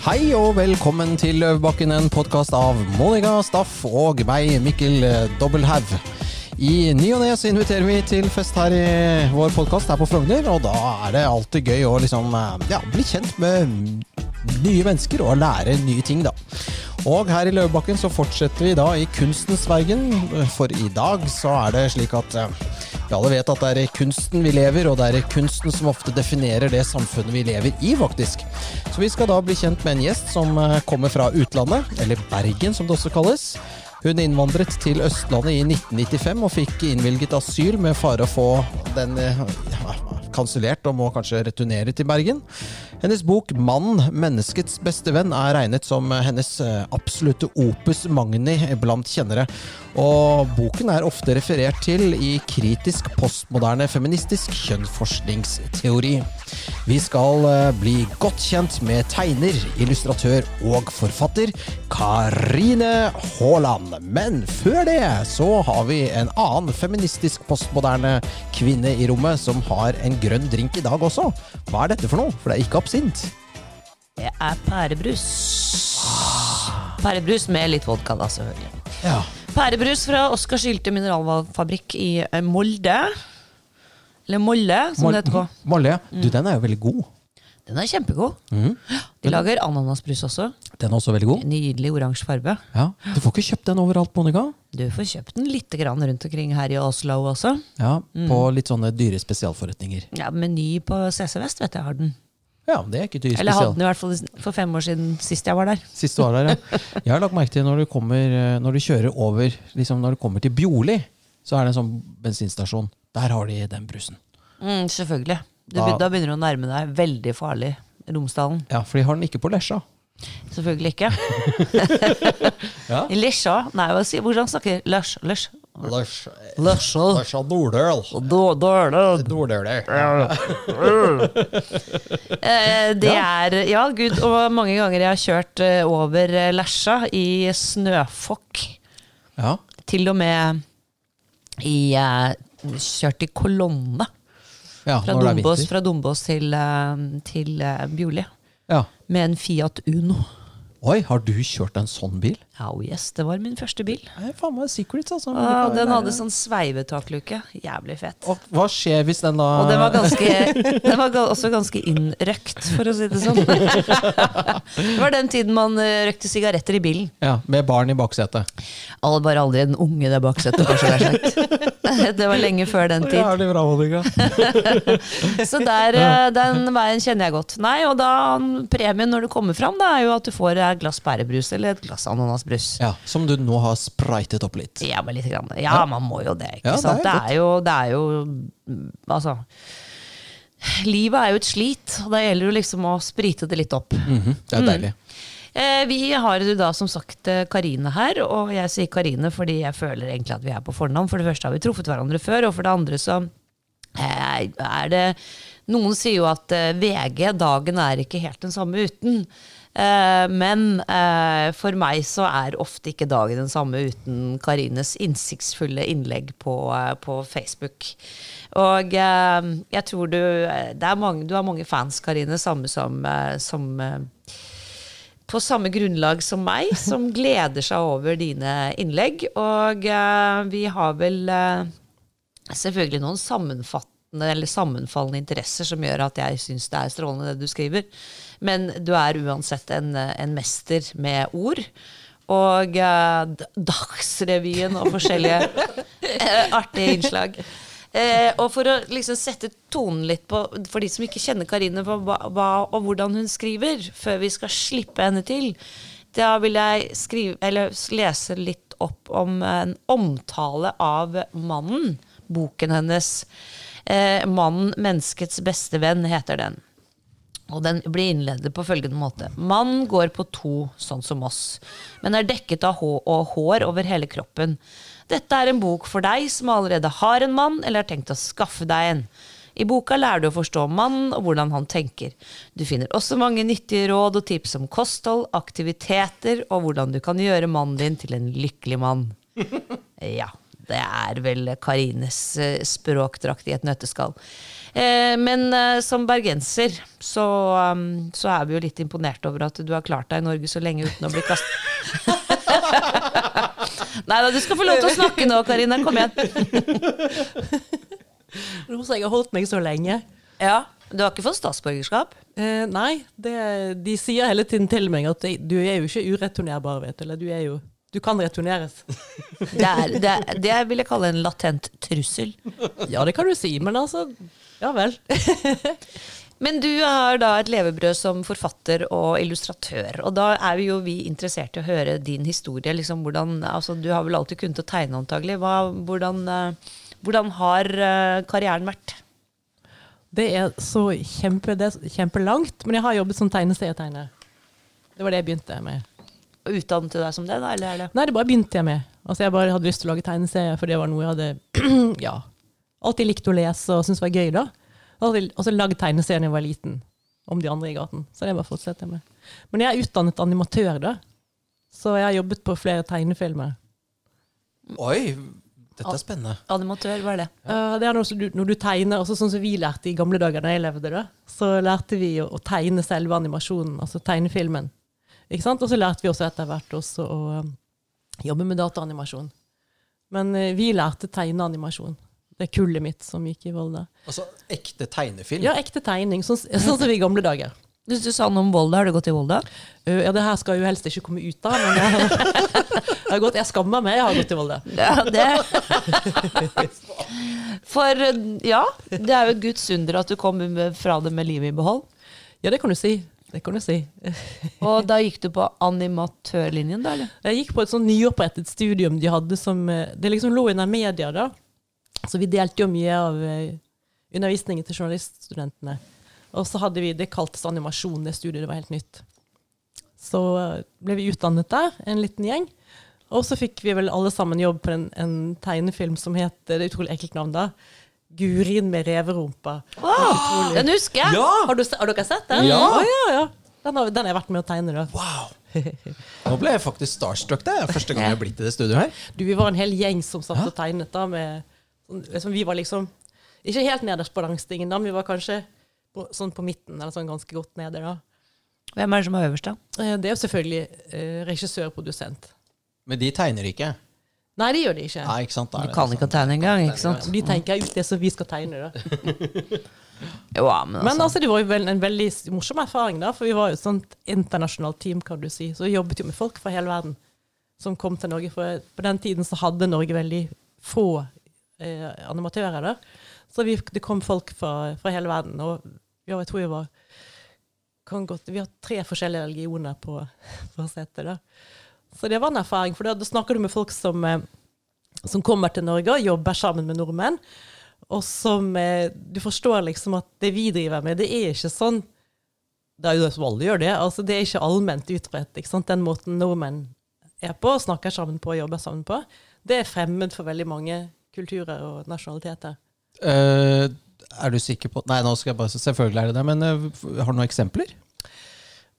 Hei og velkommen til Løvbakken, en podkast av Monica Staff og meg, Mikkel Dobbelhaug. I ny og ne så inviterer vi til fest her i vår podkast her på Frogner, og da er det alltid gøy å liksom, ja, bli kjent med nye mennesker og lære nye ting, da. Og her i Løvbakken så fortsetter vi da i kunstens verden, for i dag så er det slik at vi alle vet at det er kunsten vi lever, og det er kunsten som ofte definerer det samfunnet vi lever i, faktisk. Så vi skal da bli kjent med en gjest som kommer fra utlandet, eller Bergen som det også kalles. Hun innvandret til Østlandet i 1995 og fikk innvilget asyl med fare å få den ja, kansellert og må kanskje returnere til Bergen. Hennes bok 'Mannen, menneskets beste venn' er regnet som hennes absolutte opus magni blant kjennere. Og boken er ofte referert til i kritisk postmoderne feministisk kjønnforskningsteori. Vi skal bli godt kjent med tegner, illustratør og forfatter Karine Haaland. Men før det så har vi en annen feministisk postmoderne kvinne i rommet som har en grønn drink i dag også. Hva er dette for noe? For det er ikke absint. Det er pærebrus. Pærebrus med litt vodka, da, selvfølgelig. Ja. Pærebrus fra Oskar Sylte mineralfabrikk i eh, Molde. Eller Molle, som det heter på. Molle, ja. Du, den er jo veldig god. Den er kjempegod. Mm. De lager ananasbrus også. Den er også veldig god. Nydelig oransje farge. Ja. Du får ikke kjøpt den overalt, Monica. Du får kjøpt den litt grann rundt omkring her i Oslo også. Ja, På litt sånne dyre spesialforretninger. Ja, Meny på CC Vest vet jeg har den. Ja, det er ikke spesielt. Eller hadde den i hvert fall for fem år siden sist jeg var der. Sist du var der, ja. Jeg har lagt merke til når du, kommer, eh, når du kjører over liksom Når du kommer til Bjorli, så er det en sånn bensinstasjon. Der har de den brusen. Mm, selvfølgelig. Du, Da- da begynner du å nærme deg veldig farlig Romsdalen. Ja, for de har den ikke på Lesja. Selvfølgelig ikke. Ja. Lesja Nei, hva sier hvordan snakker Lesj? Lesj? Lesja Lesja Nordøl. Da- Dårlig. Nordøl. Eh, Det er Ja, gud, og mange ganger jeg har kjørt eh, over eh, Lesja i snøfokk. Ja. Til og med i Kjørt i kolonne ja, fra Dombås, fra Dombås til, til Bjorli. Ja. Med en Fiat Uno. Oi, har du kjørt en sånn bil? Ja, oh yes, det var min første bil. Nei, faen meg secrets, altså. Ah, den hadde sånn sveivetakluke. Jævlig fett. Og hva skjer hvis den da Og den var, ganske, den var også ganske innrøkt, for å si det sånn. Det var den tiden man eh, røkte sigaretter i bilen. Ja, Med barn i baksetet. All, bare aldri en unge der baksetet, kanskje det er sagt. Det var lenge før den tid. Jævlig bra, Monica. Så der, eh, den veien kjenner jeg godt. Nei, og da premien når du kommer fram, da, er jo at du får et glass bærebrus eller et glass ananasbrus. Ja, Som du nå har spritet opp litt. Ja, men litt grann. Ja, man må jo det, ikke Ja, det er sant? Det er jo, det er jo mm, Altså Livet er jo et slit, og da gjelder det liksom å sprite det litt opp. Mhm, Det er deilig. Mm. vi har jo da som sagt eh, Karine her, og jeg sier Karine fordi jeg føler egentlig at vi er på fornavn. For det første har vi truffet hverandre før, og for det andre så eh, er det Noen sier jo at eh, VG, dagen er ikke helt den samme uten. Eh, men eh, for meg så er ofte ikke dagen den samme uten Karines innsiktsfulle innlegg på, på Facebook. Og jeg tror du er mange, Du har mange fans, Karine, samme som, som på samme grunnlag som meg, som gleder seg over dine innlegg. Og uh, vi har vel uh, selvfølgelig noen sammenfattende eller sammenfallende interesser som gjør at jeg syns det er strålende det du skriver. Men du er uansett en, en mester med ord. Og eh, Dagsrevyen og forskjellige eh, artige innslag. Eh, og for å liksom sette tonen litt på for de som ikke kjenner Karine, på hva, hva og hvordan hun skriver, før vi skal slippe henne til, da vil jeg skrive, eller lese litt opp om en omtale av mannen. Boken hennes. Eh, 'Mannen, menneskets beste venn', heter den. Og den blir innledet på følgende måte. Mannen går på to, sånn som oss, men er dekket av hår og hår over hele kroppen. Dette er en bok for deg som allerede har en mann, eller har tenkt å skaffe deg en. I boka lærer du å forstå mannen og hvordan han tenker. Du finner også mange nyttige råd og tips om kosthold, aktiviteter og hvordan du kan gjøre mannen din til en lykkelig mann. Ja, Det er vel Karines eh, språkdrakt i et nøtteskall. Eh, men eh, som bergenser så, um, så er vi jo litt imponert over at du har klart deg i Norge så lenge uten å bli kastet Nei da, du skal få lov til å snakke nå, Karina. Kom igjen. Rosa, jeg har holdt meg så lenge. Ja, Du har ikke fått statsborgerskap? Eh, nei, det, de sier hele tiden til meg at du er jo ikke ureturnerbar, vet du. Eller du er jo Du kan returneres. Det, er, det, er, det vil jeg kalle en latent trussel. Ja, det kan du si, men altså Ja vel. Men du har da et levebrød som forfatter og illustratør. Og da er vi jo vi interessert i å høre din historie. Liksom hvordan, altså du har vel alltid kunnet å tegne, antagelig. Hva, hvordan, eh, hvordan har eh, karrieren vært? Det er så kjempe, det er kjempelangt, men jeg har jobbet som tegneserietegner. Det var det jeg begynte med. Utdannet du deg som det, da? Eller er det? Nei, det bare begynte jeg med. Altså, jeg bare hadde lyst til å lage tegneserier, for det var noe jeg hadde ja, alltid likt å lese og syntes var gøy. da. Og så lagd tegneserier da jeg var liten, om de andre i gaten. Så det bare fortsetter jeg med. Men jeg er utdannet animatør, da. Så jeg har jobbet på flere tegnefilmer. Oi, dette er spennende. Animatør, hva er det? Uh, det er når du, når du tegner, også sånn som vi lærte i gamle dager da jeg levde, da, så lærte vi å, å tegne selve animasjonen, altså tegnefilmen. Ikke sant? Og så lærte vi også etter hvert også å um, jobbe med dataanimasjon. Men uh, vi lærte tegneanimasjon. Det er kullet mitt som gikk i Volda. Altså ekte tegnefilm? Ja, ekte tegning, sånn, sånn som i gamle dager. Hvis du sa noe om Volda. Har du gått i Volda? Uh, ja, det her skal jo helst ikke komme ut av, men jeg, jeg, har gått, jeg skammer meg, jeg har gått i Volda. Ja, det For ja, det er jo et guds under at du kom fra det med livet i behold. Ja, det kan du si. Det kan du si. Og da gikk du på animatørlinjen, da? eller? Jeg gikk på et sånn nyopprettet studium de hadde som eh, Det liksom lå under media, da. Så vi delte jo mye av uh, undervisningen til journaliststudentene. Og så hadde vi, Det kaltes animasjon, det studiet. Det var helt nytt. Så uh, ble vi utdannet der, en liten gjeng. Og så fikk vi vel alle sammen jobb på en, en tegnefilm som het Det er utrolig ekkelt navn, da. Gurin med reverumpa. Wow, den husker jeg! Ja! Har, du, har dere sett den? Ja. Oh, ja, ja. Den har, den har jeg vært med å tegne, da. Wow! Nå ble jeg faktisk starstruck. Det er første gang jeg har blitt i det studioet her. Du, vi var en hel gjeng som satt og tegnet da med sånn- liksom, Vi var liksom ikke helt nederst på rangstigen, da, men vi var kanskje på, sånn på midten, eller sånn ganske godt nede. da. Hvem er det som er øverst, da? Eh, Det er jo selvfølgelig eh, regissør og produsent. Men de tegner ikke. Nei, det gjør de ikke. Nei, ikke sant? Da er Du det kan sånn. ikke tegne engang, ikke sant? De tenker ut det som vi skal tegne. da. Jo, ja, men Men altså, altså, det var jo vel en veldig morsom erfaring, da, for vi var jo et sånt internasjonalt team, kan du si. Så vi jobbet jo med folk fra hele verden som kom til Norge. For på den tiden så hadde Norge veldig få eh, animatører. da. Så vi, det kom folk fra, fra hele verden. Og ja, jeg tror vi var kan godt, Vi har tre forskjellige religioner på, på settet. da. Så det var en erfaring, for da, da snakker du med folk som, eh, som kommer til Norge og jobber sammen med nordmenn. Og som eh, Du forstår liksom at det vi driver med, det er ikke sånn Det er jo det som alle gjør det. altså Det er ikke allment utbredt. ikke sant? Den måten nordmenn er på, snakker sammen på og jobber sammen på, det er fremmed for veldig mange kulturer og nasjonaliteter. Uh, er du sikker på Nei, nå skal jeg bare Selvfølgelig er det det, men uh, har du noen eksempler?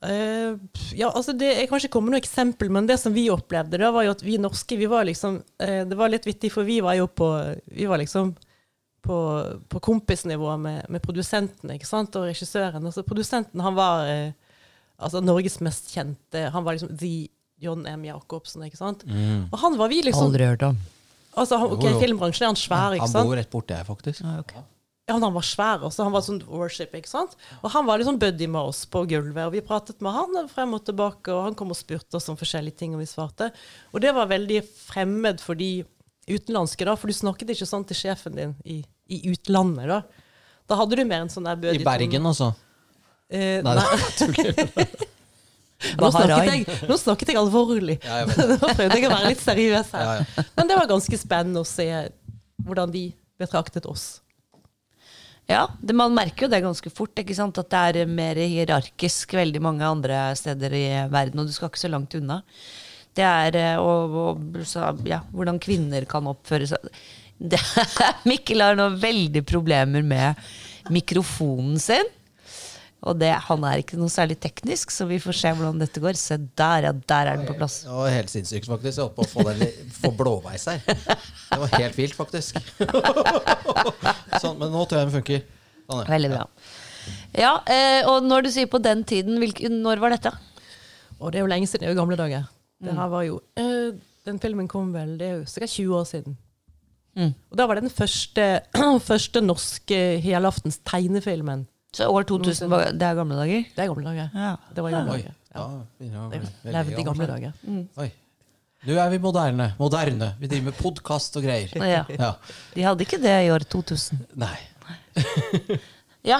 Eh, ja, altså det, Jeg kan ikke komme med noe eksempel, men det som vi opplevde, da var jo at vi norske vi var liksom, uh, Det var litt vittig, for vi var jo på vi var liksom på, på kompisnivå med, med produsentene ikke sant, og regissøren. Altså Produsenten han var uh, altså Norges mest kjente Han var liksom the John M. Jacobsen. ikke sant? Og han var vi liksom aldri hørt om. altså han, ok, Jo, jo. Filmbransjen er han svær, ikke Han sant? bor rett borti her, faktisk. Ja, han var svær, også. han var sånn worship, ikke sant? Og han var liksom buddy med oss på gulvet, og vi pratet med han frem og tilbake, og han kom og spurte oss om forskjellige ting, og vi svarte. Og det var veldig fremmed for de utenlandske, da, for du snakket ikke sånn til sjefen din i, i utlandet, da. Da hadde du mer en sånn der buddy I Bergen, altså. Eh, Nei, nei, nå, snakket jeg, nå snakket jeg alvorlig. Ja, jeg. Nå prøvde jeg å være litt seriøs her. Ja, ja. Men det var ganske spennende å se hvordan de betraktet oss. Ja, det, man merker jo det ganske fort, ikke sant? at det er mer hierarkisk veldig mange andre steder i verden, og du skal ikke så langt unna. Det er eh, og, og, så, ja, hvordan kvinner kan oppføre seg. Det, Mikkel har nå veldig problemer med mikrofonen sin. Og det, han er ikke noe særlig teknisk, så vi får se hvordan dette går. Se der, ja. Der er den på plass. Det var helt sinnssykt, faktisk. Jeg holdt på å få, den, få blåveis her. Det var helt vilt, faktisk. Sånn, men nå tror jeg den funker. Sånn, ja. Veldig bra. Ja, eh, og når du sier på den tiden, hvilken, når var dette? Og det er jo lenge siden, det er jo gamle dager. Det her var jo, eh, den filmen kom vel, det er jo sikkert 20 år siden. Mm. Og da var det den første, første norske helaftens tegnefilmen. Så år 2000, var, det er gamle dager? Det er gamle dager. Ja. Det var i gamle Oi. dager. Ja, begynner å bli veldig levde i gamle gammel. dager. Oi. Nå er vi moderne. Moderne. Vi driver med podkast og greier. Ja. Ja. De hadde ikke det i år 2000. Nei. Ja,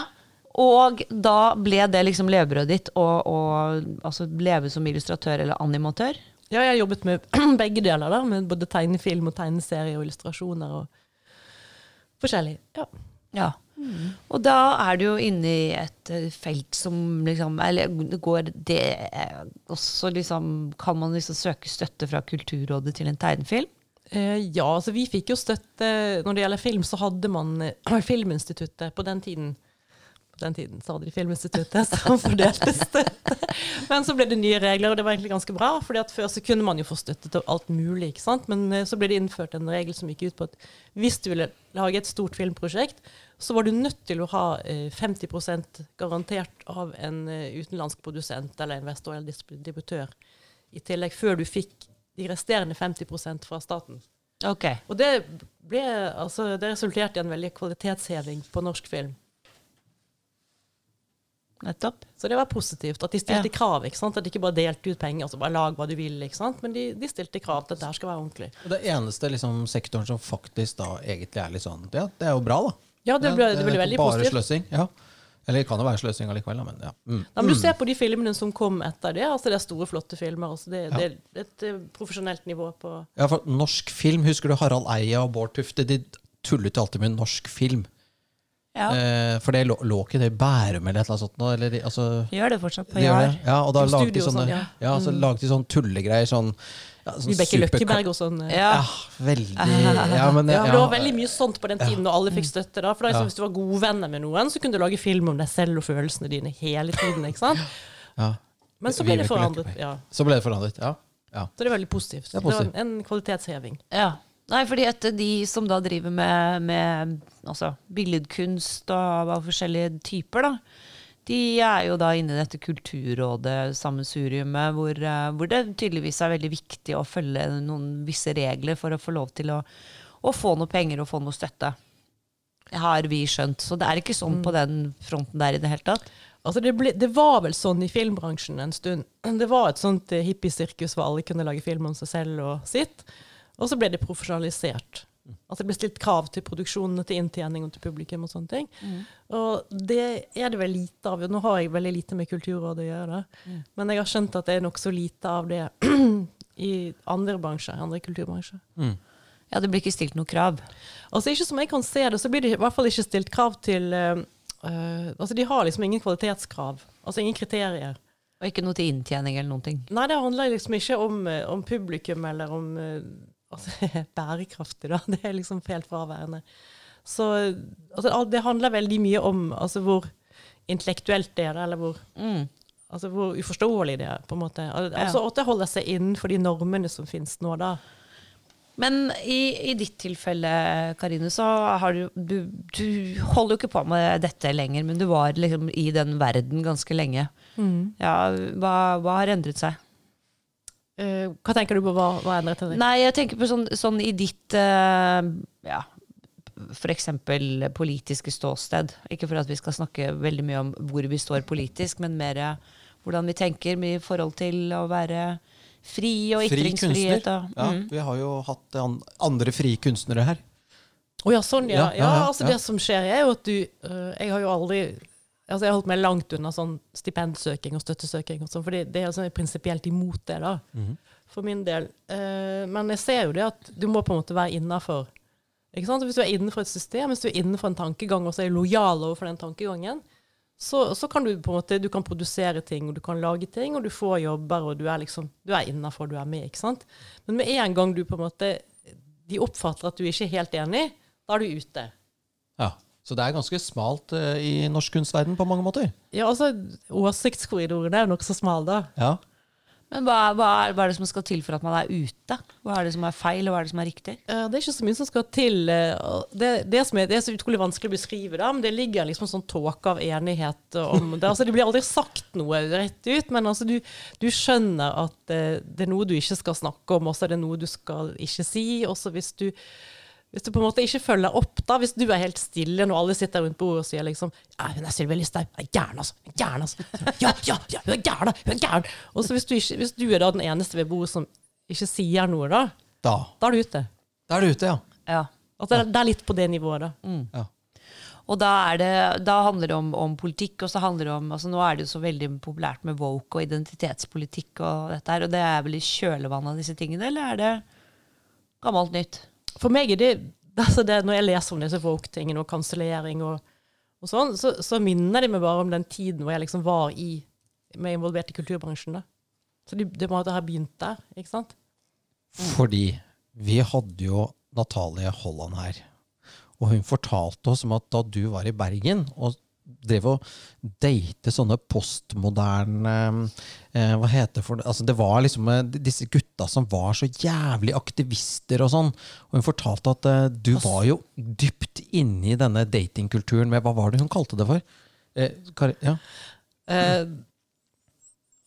og da ble det liksom levebrødet ditt å å- altså leve som illustratør eller animatør? Ja, jeg har jobbet med begge deler, da, med både tegnefilm og tegneserie og illustrasjoner og forskjellig. Ja. Ja. Og da er du jo inne i et eh, felt som liksom Eller går det også liksom Kan man liksom søke støtte fra Kulturrådet til en tegnefilm? Eh, ja, altså vi fikk jo støtte Når det gjelder film, så hadde man eh, Filminstituttet på den tiden. Den tiden så hadde de Filminstituttet som fordelte støtte. Men så ble det nye regler, og det var egentlig ganske bra. fordi at før så kunne man jo få støtte til alt mulig. ikke sant? Men eh, så ble det innført en regel som gikk ut på at hvis du ville lage et stort filmprosjekt, så var du nødt til å ha eh, 50% garantert av en eh, utenlandsk produsent eller investor eller distributør i tillegg, før du fikk de resterende 50% fra staten. Ok. Og det, ble, altså, det resulterte i en veldig kvalitetsheving på norsk film. Nettopp. Så det var positivt. At de stilte Ja. krav. ikke sant? At de ikke bare delte ut penger. altså bare lag hva du vil, ikke sant? Men de, de stilte krav til at dette skal være ordentlig. Og det eneste liksom, sektoren som faktisk da egentlig er litt sånn Ja, det er jo bra, da. Ja, det ble, det ble veldig bare positivt. sløsing. Ja. Eller det kan jo være sløsing allikevel, da, men ja. Mm. Ja, men du ser på de filmene som kom etter det. altså Det er store, flotte filmer. altså Det, Ja. det er et eh, profesjonelt nivå på Ja, for norsk film, husker du Harald Eia og Bård Tufte? De tullet alltid med norsk film. Ja. Eh, for det lå, lå ikke det i Bærum eller et eller annet sånt? Eller, de- altså, Gjør det fortsatt på Jar. Ja, og da lagde de sånne, sånn, ja. ja. så lagde de sånn tullegreier. Sånn, ja, sånn Vibeke Løkkeberg og sånn. eh. Ja. Ja, veldig Ja, men Ja, ja, Det var veldig mye sånt på den tiden, og alle fikk støtte. da, for Ja. sånn, Hvis du var gode venner med noen, så kunne du lage film om deg selv og følelsene dine hele tiden. ikke sant? ja. Men så ble det forandret. Ja. Så ble det forandret, ja. ja. Så det er veldig positivt. Det er positivt. var en kvalitetsheving. Ja. Nei, fordi at de som da driver med, med altså, billedkunst og av forskjellige typer, da, de er jo da inne i dette Kulturrådet, sammensuriumet, hvor, eh, hvor det tydeligvis er veldig viktig å følge noen visse regler for å få lov til å, å få noe penger og få noe støtte. Har vi skjønt. Så det er ikke sånn på den fronten der i det hele tatt. Altså det, ble, det var vel sånn i filmbransjen en stund. Det var et sånt eh, hippiesirkus hvor alle kunne lage film om seg selv og sitt. Og så ble det profesjonalisert. Altså det blir stilt krav til produksjonene, til inntjening og til publikum og sånne ting. Og det er det vel lite av. Nå har jeg veldig lite med Kulturrådet å gjøre, mm. men jeg har skjønt at det er nokså lite av det i andre bransjer, andre kulturbransjer. Mm. Ja, det blir ikke stilt noe krav. Altså Ikke som jeg kan se det, så blir det i hvert fall ikke stilt krav til uh, Altså De har liksom ingen kvalitetskrav. Altså ingen kriterier. Og ikke noe til inntjening eller noen ting. Nei, det handler liksom ikke om, eh, om publikum eller om eh, altså, bærekraftig, da. Det er liksom helt fraværende. Så altså, det handler veldig mye om altså, hvor intellektuelt det er, eller hvor, Mm. altså, hvor uforståelig det er. på en måte. Al- Altså At det holder seg innenfor de normene som finnes nå, da. Men i, i ditt tilfelle, Karine, så har du, du Du holder jo ikke på med dette lenger, men du var liksom i den verden ganske lenge. Ja, hva, hva har endret seg? Eh, hva tenker du på hva, hva endret seg? Nei, jeg tenker på sånn, sånn i ditt uh, ja, f.eks. politiske ståsted. Ikke for at vi skal snakke veldig mye om hvor vi står politisk, men mer eh, hvordan vi tenker i forhold til å være fri og Fri kunstner. Og, Ja, mm. vi har jo hatt an andre frie kunstnere her. Å ja, sånn, ja. Ja, Ja, ja, ja, altså ja. Det som skjer, er jo at du uh, Jeg har jo aldri Altså Jeg har holdt meg langt unna sånn stipendsøking og støttesøking, og sånn, for det er jo sånn prinsipielt imot det, da. Mhm. For min del. Uh, men jeg ser jo det at du må på en måte være innafor. Hvis du er innenfor et system, hvis du er innenfor en tankegang og så er lojal overfor den tankegangen, så, så kan du på en måte du kan produsere ting, og du kan lage ting, og du får jobber, og du er liksom du er innafor, du er med. ikke sant? Men med en gang du på en måte de oppfatter at du ikke er helt enig, da er du ute. Ja. Så det er ganske smalt eh, i norsk kunstverden på mange måter. Ja, altså, Åsiktskorridorene er jo nokså smale, da. Ja. Men hva, hva, er, hva er det som skal til for at man er ute? Hva er det som er feil, og hva er det som er riktig? Eh, Det er ikke så mye som skal til. eh, og Det, det, som er, det er så utrolig vanskelig å beskrive, da, men det ligger liksom en sånn tåke av enighet om det. Altså, det blir aldri sagt noe rett ut, men altså, du, du skjønner at eh, det er noe du ikke skal snakke om, og så er det noe du skal ikke si. Også hvis du, hvis du på en måte ikke følger opp, da, hvis du er helt stille når alle sitter rundt bordet og sier liksom ja, 'Hun er Sylvi Listhaug. Hun er gæren, altså. Hun er gæren, altså. Ja, ja, ja, hun er gæren, hun er gæren. Og så hvis du, ikke, hvis du er da den eneste ved bordet som ikke sier noe, da, Da. da er du ute. Da er du ute, ja. Ja. Altså, det, er, det er litt på det nivået, da. ja. Og da, er det, da handler det om, om politikk, og så handler det om altså Nå er det jo så veldig populært med woke og identitetspolitikk og dette her, og det er vel i kjølvannet av disse tingene, eller er det gammelt nytt? For meg er det, altså det Når jeg leser om disse woke-tingene og kansellering og, og sånn, så, så minner de meg bare om den tiden hvor jeg liksom var i, med involvert i kulturbransjen. da. Så de, måtte må ha begynt der, ikke sant? Fordi vi hadde jo Natalie Holland her. Og hun fortalte oss om at da du var i Bergen og drev og date sånne postmoderne eh, Hva heter det for det? Altså det var liksom eh, disse gutta som var så jævlig aktivister og sånn. Og hun fortalte at eh, du var jo dypt inne i denne datingkulturen med Hva var det hun kalte det for? Eh, Kari, ja. Eh,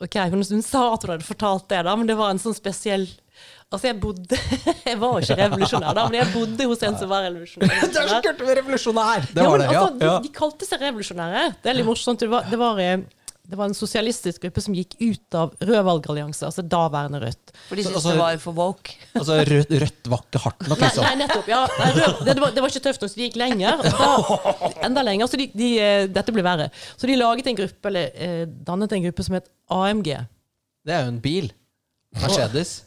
ok, hun, hun sa at hun hadde fortalt det, da, men det var en sånn spesiell Altså, jeg bodde Jeg var ikke revolusjonær, da, men jeg bodde hos en som var revolusjonær. Det er så kult med revolusjonær! Det var det, ja. altså, de, de kalte seg revolusjonære. Det er litt morsomt. Det var, det var, eh, det var en sosialistisk gruppe som gikk ut av Rød valgallianse, altså daværende Rødt. For de Så- syntes altså- det var for woke. Altså rødt, rødt var ikke hardt nok, liksom. nei nettopp. ja. Nei, rød, det, det, var, det var ikke tøft nok, så de gikk lenger. Da, enda lenger. Så de, de, eh, dette ble verre. Så de laget en gruppe, eller eh, dannet en gruppe som het AMG. Det er jo en bil. Mercedes.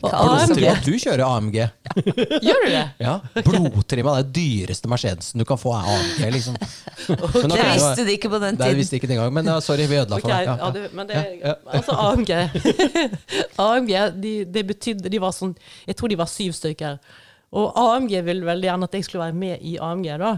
Blodtrimma. AMG Du kjører AMG. Gjør du det? Ja, Blodtrimma det dyreste Mercedesen du kan få, er AMG, liksom. Okay. Det visste de ikke på den Det tiden. visste ikke den gang, men ja, sorry, vi ødela for deg. ja, Ja, men det, altså AMG AMG, de, det betydde De var sånn Jeg tror de var syv stykker. Og AMG ville veldig gjerne at jeg skulle være med i AMG, da.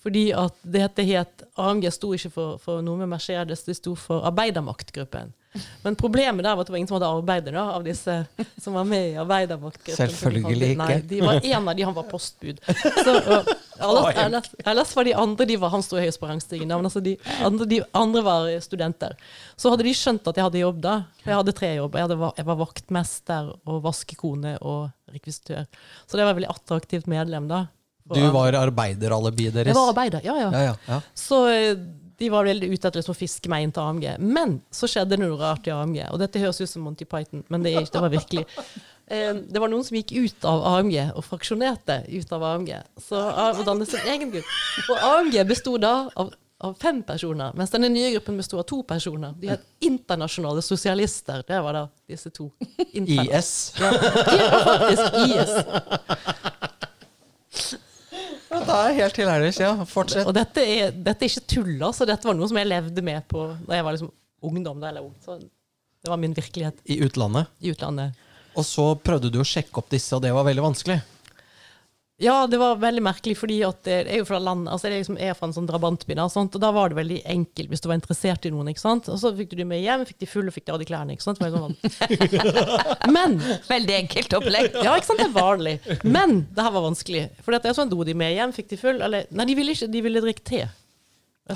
Fordi at det het AMG sto ikke for, for noe med Mercedes, det sto for Arbeidermaktgruppen. Men problemet der var at det var ingen som hadde arbeider da, av disse som var med i Arbeidermaktgruppen. Selvfølgelig ikke. Nei, de var En av de han var postbud. Så, og, ellers, ellers, ellers var de andre de var, Han sto høyest på rangstigen, men altså de andre, de andre var studenter. Så hadde de skjønt at jeg hadde jobb da. For jeg hadde tre jobber. Jeg, hadde, jeg var vaktmester og vaskekone og rekvisitør. Så det var et veldig attraktivt medlem da. Du var arbeideralibiet deres. Jeg var arbeider, ja, ja. Ja, ja, ja. Så eh, de var veldig ute etter å fiske meg inn til AMG. Men så skjedde det noe rart i AMG, og dette høres ut som Monty Python, men det, er ikke, det var virkelig. Eh, Det var noen som gikk ut av AMG og fraksjonerte ut av AMG. Så og dannet sin egen gruppe. Og AMG besto da av, av fem personer, mens denne nye gruppen besto av to personer. De het internasjonale sosialister. Det var da disse to. Interna- IS. Ja, faktisk IS. Ja, det er helt hilarious. Ja, fortsett. Og dette er, dette er ikke tull, altså. Dette var noe som jeg levde med på da jeg var liksom ungdom. Da, eller ung. Så det var min virkelighet I utlandet. i utlandet. Og så prøvde du å sjekke opp disse, og det var veldig vanskelig. Ja, det var veldig merkelig, fordi at det er jo fra land, altså det er fra en sånn drabantby, da, og da var det veldig enkelt hvis du var interessert i noen. ikke sant? Og så fikk du de med hjem, fikk de fulle, fikk de av de klærne. ikke sant? Sånn. Men Veldig enkelt opplegg. Ja, ikke sant, det er vanlig. Men det her var vanskelig. For det er sånn, dro de med hjem, fikk de full, eller Nei, de ville ikke, de ville drikke te.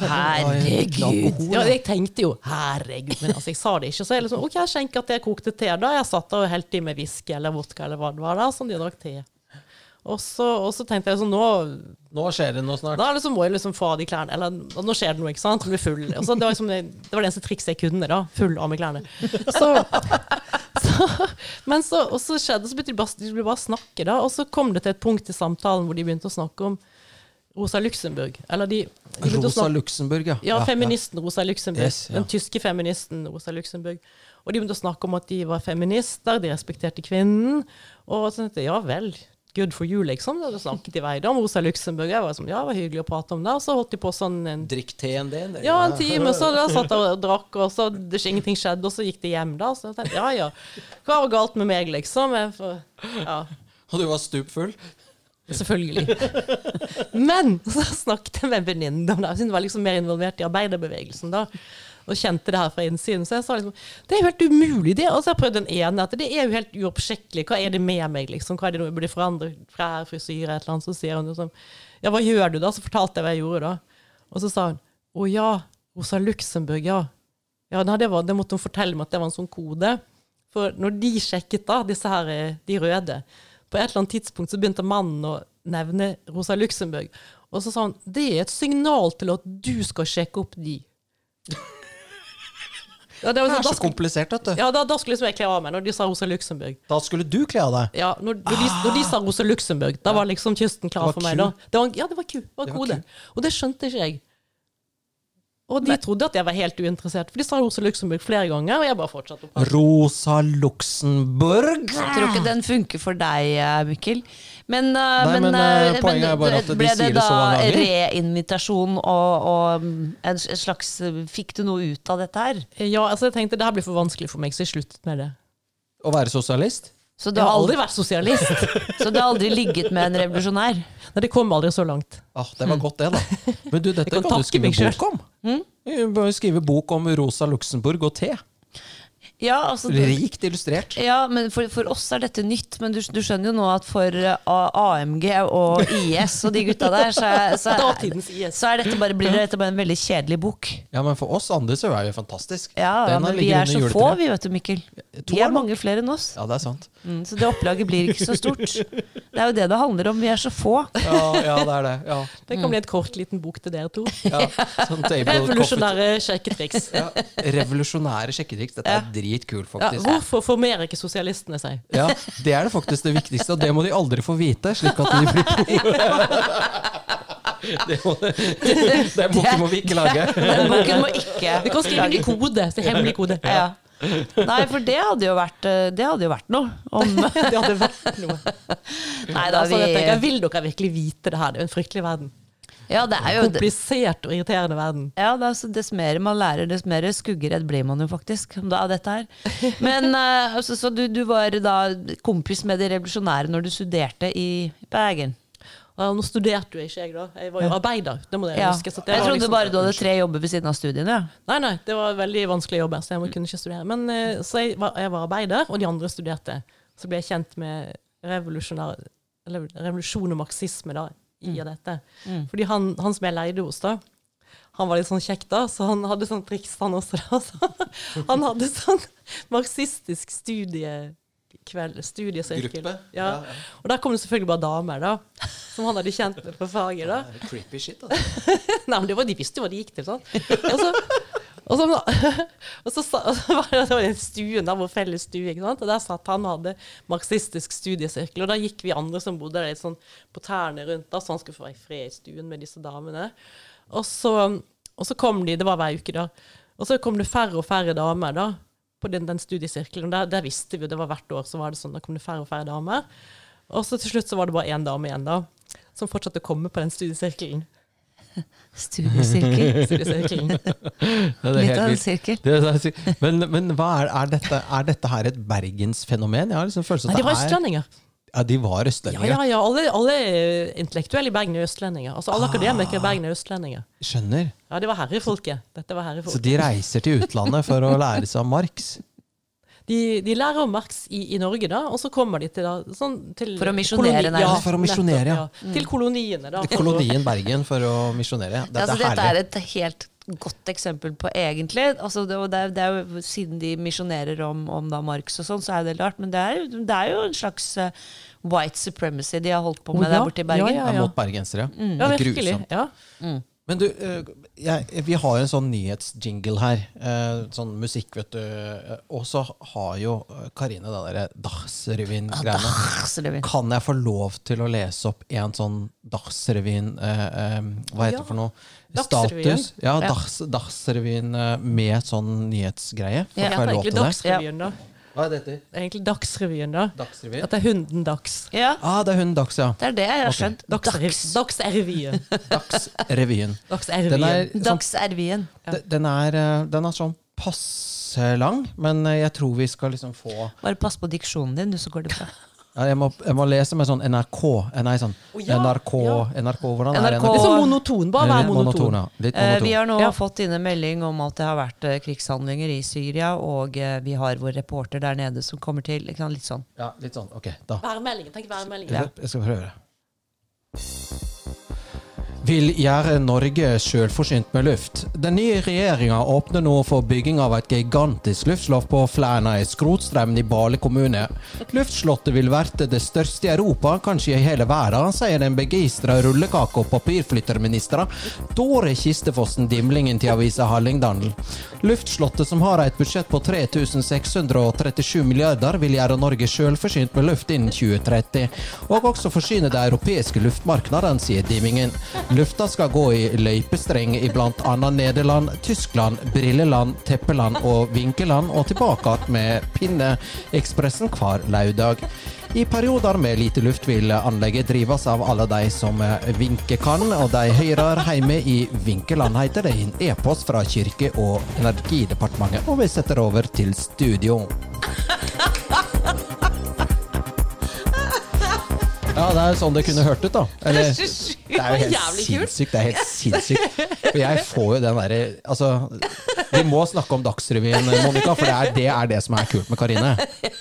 Herregud. Ja, jeg tenkte jo herregud, men altså, jeg sa det ikke. Så jeg liksom, ok, jeg skjenker at jeg kokte te. Da jeg satt der og helte i med whisky eller vodka eller hva det var, da, sånn de drakk te. Og så, og så tenkte jeg sånn, nå Nå skjer det noe snart. da liksom må jeg liksom få av de klærne. Eller nå skjer det noe, ikke sant? Blir full. Og så det, var liksom, det det var det eneste trikset jeg kunne, da. Full av med klærne. Så, så, men så, og så skjedde så begynte de bare, de bare snakke, da. Og så kom det til et punkt i samtalen hvor de begynte å snakke om Rosa Luxemburg. Eller de, de Rosa snakke Luxemburg, ja. ja, feministen Rosa Luxemburg. Yes, ja. Den tyske feministen Rosa Luxemburg. Og de begynte å snakke om at de var feminister, de respekterte kvinnen. Og så tenkte jeg ja vel, good for you, liksom. Da snakket de vei da om Rosa Luxemburg. Jeg var sånn, ja, det var hyggelig å prate om det. Og så holdt de på sånn en, Drikk te en del? ja, en time, så da satt jeg og drakk, og så det, ingenting skjedde, og så gikk de hjem da. Så jeg tenkte ja ja, hva var galt med meg, liksom? Jeg, for, ja. Og du var stupfull? Selvfølgelig. Men så snakket jeg med en venninne om det. Jeg var liksom mer involvert i arbeiderbevegelsen da. Og kjente det her fra innsiden. Så jeg sa liksom det er jo helt umulig. det. Og så har jeg prøvd den ene. at Det er jo helt uoppsjekkelig. Hva er det med meg? liksom? Hva er det nå jeg burde forandre? Klær, frisyre, et eller annet. Så sier hun liksom Ja, hva gjør du da? Så fortalte jeg hva jeg gjorde da. Og så sa hun Å ja, Rosa Luxemburg, ja. Ja, det, var, det måtte hun fortelle meg at det var en sånn kode. For når de sjekket da, disse her, de røde, på et eller annet tidspunkt så begynte mannen å nevne Rosa Luxemburg. Og så sa han det er et signal til at du skal sjekke opp de. Ja, det var Det sånn, er da, så skulle, komplisert, vet du. ja, da, da skulle liksom jeg kle av meg, når de sa Rosa Luxemburg. Da skulle du kle av deg. Ja, når, når, de, når de sa Rosa Luxemburg, da var liksom kysten klar for meg. da. Det var, ja, det var ku. Det var kode. Og det skjønte ikke jeg. Og de trodde at jeg var helt uinteressert, for de sa Rosa Luxemburg flere ganger, og jeg bare fortsatte å prate. Rosa Luxemburg. Jeg tror ikke den funker for deg, eh, Mikkel. Men, eh, Nei, men, men eh, poenget er bare at de ble sier det det så da mange ganger. reinvitasjon og, og en slags Fikk du noe ut av dette her? Ja, altså jeg tenkte det her blir for vanskelig for meg, så jeg sluttet med det. Å være sosialist? Så du Jeg har aldri vært sosialist. så du har aldri ligget med en revolusjonær? Nei, det kom aldri så langt. Ah, det var godt, det, da. Men du, dette kan kan, du skrive bok om. Mm? Skrive bok om Rosa Luxemburg og te. Ja, altså Rikt illustrert. Ja, men for, for oss er dette nytt. Men du, du skjønner jo nå at for AMG og IS og de gutta der, så er, så er, så er dette bare, blir dette bare en veldig kjedelig bok. Ja, men for oss andre så er det fantastisk. Ja, ja Den men vi er så få, vi vet du, Mikkel. Vi er mange flere enn oss. Ja, det er sant. Mm, så det opplaget blir ikke så stort. Det er jo det det handler om. Vi er så få. Ja, ja det er det. Ja, Det kan bli et kort liten bok til dere to. ja. Sånn table. Revolusjonære sjekketriks. Ja. Revolusjonære sjekketriks. Dette er dritkult, Ja, faktisk. hvorfor formerer ikke sosialistene seg? Ja, Det er det faktisk det viktigste, og det må de aldri få vite, slik at de blir Det må, den boken må vi ikke lage. Den boken må ikke Vi kan skrive inn i kode. Så hemmelig kode. Ja. Nei, for det hadde jo vært, eh, det hadde jo vært noe. Om, Det hadde vært noe. nei da, Altså, jeg tenker, vil dere virkelig vite det her? Det er jo en fryktelig verden. Ja, det er jo Komplisert og irriterende verden. Ja, er, dess mer man lærer, dess mer skuggeredd blir man jo faktisk av dette her. Men uh, altså, Så du, du var da kompis med de revolusjonære når du studerte i Bergen? Ja, nå studerte jo ikke jeg, da. Jeg var jo arbeider. Det må Jeg Ja. huske. det Jeg trodde liksom- bare du hadde tre jobber ved siden av studiene. Ja. Nei, nei, det var veldig vanskelig å jobbe, så jeg kunne ikke studere. Men uh, Så jeg var, jeg var arbeider, og de andre studerte. Så ble jeg kjent med revolusjonær- revolusjon og marxisme da, i dette. Mm. Fordi han, han som jeg leide hos, da, han var litt sånn kjekk, da, så han hadde sånn triks, han også. da. Så han hadde sånn marxistisk studiekveld, studiesirkel. Gruppe. Ja. Og der kom det selvfølgelig bare damer, da. Som han hadde kjent med på faget. da. Creepy shit, altså. Nei, men det var, De visste jo hva de gikk til. sant? Og så, og så, og så, og så var det, den stuen, der vår felles stue. ikke sant? Og Der satt han og hadde marxistisk studiesirkel. Og da gikk vi andre som bodde der litt sånn på tærne rundt, da, så han skulle få være i fred i stuen med disse damene. Og så, og så kom de, det var hver uke, da. Og så kom det færre og færre damer da, på den, den studiesirkelen. Der, der visste vi, det var hvert år så var det sånn, da kom det færre og færre damer. Og så til slutt så var det bare én dame igjen, da, som fortsatte å komme på den studiesirkelen. Studiesirkel. Litt av en sirkel. Men, men er, er, dette, er dette her et bergensfenomen? Jeg har liksom følelsen Nei, de var er østlendinger. Ja, de var østlendinger. ja, ja. Alle, alle intellektuelle i Bergen er østlendinger. Altså, alle akademikere i Bergen er østlendinger. Skjønner. Ja, De var herrefolket. Dette var Så de reiser til utlandet for å lære seg om Marx? De, de lærer om Marx i, i Norge, da, og så kommer de til, da, sånn, til For å misjonere, koloni- ja, For å misjonere, ja. nettopp, Til koloniene, da. Til kolonien Bergen for å misjonere. Ja, Dette altså, er dette er herlig. et helt godt eksempel på egentlig altså, det, det, er, det er jo Siden de misjonerer om, om da Marx og sånn, så er det rart. Men det er, det er jo en slags uh, white supremacy de har holdt på med oh, ja. der borte i Bergen. Ja, Ja, mot bergensere. Ja, Det er virkelig. grusomt. Ja. Men du, eh, jeg, vi har en sånn nyhetsjingle her. eh, Sånn musikk, vet du. eh, Og så har jo Karine det derre Dagsrevyen-greiene. Dagsrevyen. Kan jeg få lov til å lese opp en sånn Dagsrevyen eh, Hva heter det Ja. for noe? Status. Ja, Ja. Dagsrevyen med sånn nyhetsgreie. Får Det jeg lov til det? Dagsrevyen, da. Hva er dette? Det er egentlig Dagsrevyen, da. Dagsrevyen? At det er hunden Dags. Ja, Ah, det er hunden Dags, ja. det er det jeg har skjønt. Dagsrevyen. Dags. Dagsrevyen. Dagsrevyen. Den Dagsrevyen. er, sånn, den, er, eh, den er sånn passe lang, men eh, jeg tror vi skal liksom få Bare pass på diksjonen din, du, så går det bra. Ja, jeg, må, jeg må lese med sånn NRK eh, Nei, sånn oh, ja, NRK, ja. NRK Hvordan er NRK Det er så monoton. Bare vær Litt monoton. ja. Eh, monoton. vi har nå Ja. fått inn en melding om at det har vært eh, krigshandlinger i Syria, og eh, vi har vår reporter der nede som kommer til. Litt sånn. Ja, litt sånn. Ok, da. Værmeldingen. Tenk værmeldingen. Jeg skal- Jeg skal prøve. Vil gjøre Norge selvforsynt med luft. Den nye regjeringa åpner nå for bygging av et gigantisk luftslott på Flæna i Skrotstraumen i Bale kommune. Luftslottet vil være det største i Europa, kanskje i hele verden, sier den begeistra rullekake- og papirflytterministeren Dore Kistefossen Dimlingen til avisa Hallingdalen. Luftslottet, som har et budsjett på 3637 milliarder, vil gjøre Norge selvforsynt med luft innen 2030, og også forsyne det europeiske luftmarkedet, sier Dimmingen. Lufta skal gå i løypestreng i bl.a. Nederland, Tyskland, Brilleland, Teppeland og Vinkeland, og tilbake igjen med Pinneekspressen hver lørdag. I perioder med lite luft vil anlegget drives av alle de som vinke kan, og de hører hjemme i Vinkeland, heter det i en e-post fra Kirke- og energidepartementet. Og vi setter over til studio. Ja, det er sånn det kunne hørt ut, da. Eller, det er jo helt sinnssykt. Det er helt sinnssykt. Og jeg får jo den derre Altså, vi må snakke om Dagsrevyen, Monica, for det er, det er det som er kult med Karine.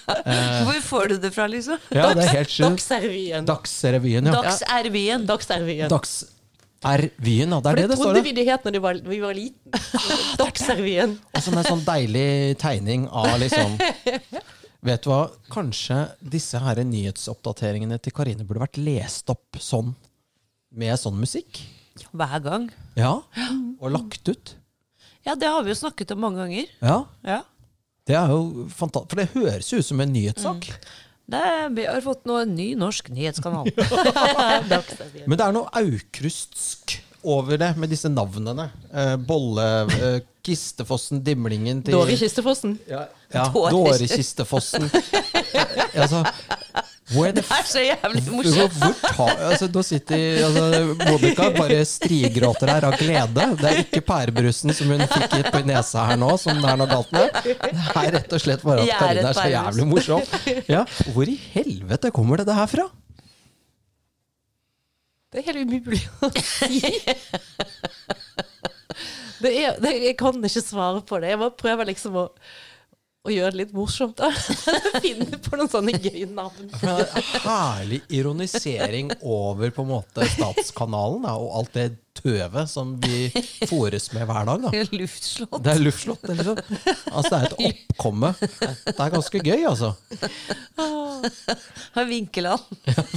Hvor får du det fra, liksom? Ja, det er helt sjukt. Dagsrevyen. Dagsrevyen, ja. Dagsrevyen. Dagsrevyen. Dagsrevyen, ja. Det er det det det står. trodde det. vi det het var, vi var liten. Dagsrevyen. Og så med sånn deilig tegning av liksom Vet du hva? Kanskje disse her nyhetsoppdateringene til Karine burde vært lest opp sånn, med sånn musikk? Hver gang. Ja. Og lagt ut. Ja, det har vi jo snakket om mange ganger. Ja. Ja. Det er jo fantastisk. For det høres jo ut som en nyhetssak. Det er, vi har fått nå en ny norsk nyhetskanal. Dagsrevyen. Men det er noe aukrustsk over det, med disse navnene. Eh, Bolle, eh, Kistefossen, Dimlingen til Dårlig Kistefossen. Ja, ja Dåre- Dårekistefossen. altså, where Det er så jævlig morsomt. hvor ta, altså, nå sitter altså, Monica bare strigråter her av glede. Det er ikke pærebrusen som hun fikk på nesa her nå, som det er noe galt med. Det er rett og slett bare at Karina er Karine er så jævlig morsom. Ja, hvor i helvete kommer det det her fra? Det er helt umulig å si. Det er, det, jeg kan ikke svare på det. Jeg bare prøver liksom å, å gjør det litt morsomt. da. Finner på noen sånne gøye navn. Er herlig ironisering over på en måte statskanalen da, og alt det tøvet som vi fôres med hver dag. da. Luftslott. Det er luftslott, liksom. Altså, det er et oppkomme. Det er ganske gøy, altså. Har Vinkeland.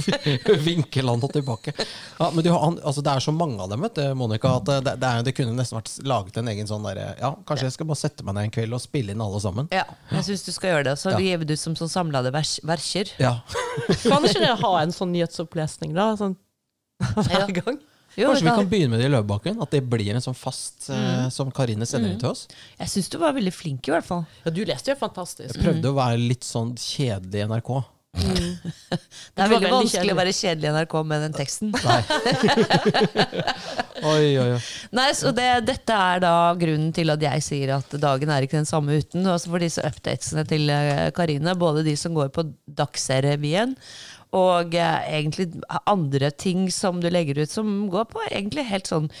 Vinkeland og tilbake. Ja, men du, har- altså, det er så mange av dem, vet du, Monica, at det, det, er, det kunne nesten vært laget en egen sånn derre Ja, kanskje jeg skal bare sette meg ned en kveld og spille inn alle sammen. Ja, jeg syns du skal gjøre det. Så Ja. gir vi det ut som sånn samlede vers verser. Ja. Kan ikke dere ha en sånn nyhetsopplesning da? Sånn hver gang? Jo, Kanskje vi kan begynne med det i Løvebakken? At det blir en sånn fast eh, som Karine sender inn til oss? Jeg syns du var veldig flink, i hvert fall. Ja, du leste jo fantastisk. Jeg prøvde å være litt sånn kjedelig i NRK. Det er veldig vanskelig kjedelig. å være kjedelig i NRK med den teksten. Nei. oi, oi, oi. Nei, så det, Dette er da grunnen til at jeg sier at dagen er ikke den samme uten. Altså for disse updatesene til eh, Karine, både de som går på Dagsrevyen, og eh, egentlig andre ting som du legger ut som går på egentlig helt sånn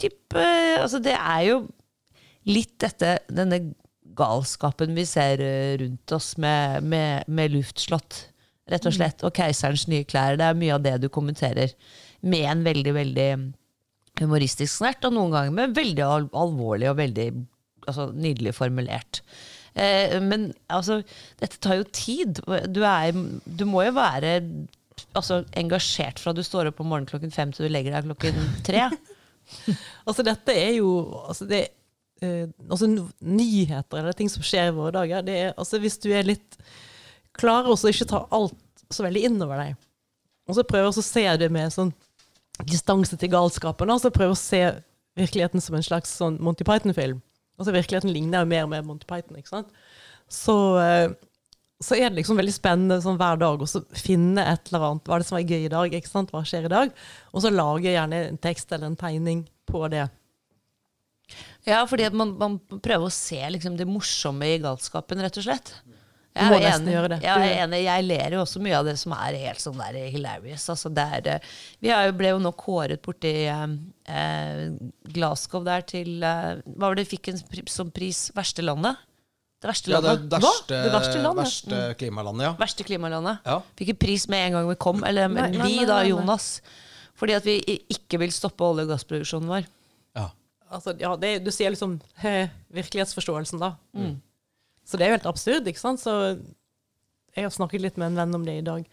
type Altså det er jo litt dette, denne galskapen vi ser eh, rundt oss med, med, med luftslott, rett og slett, og keiserens nye klær. Det er mye av det du kommenterer med en veldig, veldig humoristisk snert, og noen ganger med veldig alvorlig og veldig altså, nydelig formulert. Eh, men altså, dette tar jo tid. Du, er, du må jo være altså, engasjert fra du står opp om morgenen klokken fem til du legger deg klokken tre. Altså, dette er jo altså, det, eh, altså, Nyheter eller ting som skjer i våre dager det er, altså, Hvis du er litt Klarer også ikke ta alt så veldig innover deg, og så prøver å se det med sånn distanse til galskapen, og så prøver å se virkeligheten som en slags sånn Monty Python-film. Altså Virkeligheten ligner jo mer og mer Monty Python. ikke sant? Så, eh, så er det liksom veldig spennende sånn hver dag å finne et eller annet. Hva er det som er gøy i dag? ikke sant? Hva skjer i dag? Og så lager jeg gjerne en tekst eller en tegning på det. Ja, fordi man, man prøver å se liksom, det morsomme i galskapen, rett og slett. Du Jeg må nesten enig. gjøre det. Jeg er enig. Jeg ler jo også mye av det som er helt sånn der hilarious. Altså det er, eh, vi er jo, ble jo nå kåret borti eh, eh, Glasgow der til eh, Hva var det vi fikk en pri, som pris? Verste landet? Det verste Ja, det landet? verste, Det verste landet? verste klimalandet, ja. Verste klimalandet. Ja. Fikk en pris med en gang vi kom. Eller Nei, nei, vi, nei, da, nei, nei. Jonas. Fordi at vi ikke vil stoppe olje- og gassproduksjonen vår. ja. Altså, ja, det, du sier liksom he, virkelighetsforståelsen, da. Mm. Så det er jo helt absurd, ikke sant? Så jeg har snakket litt med en venn om det i dag.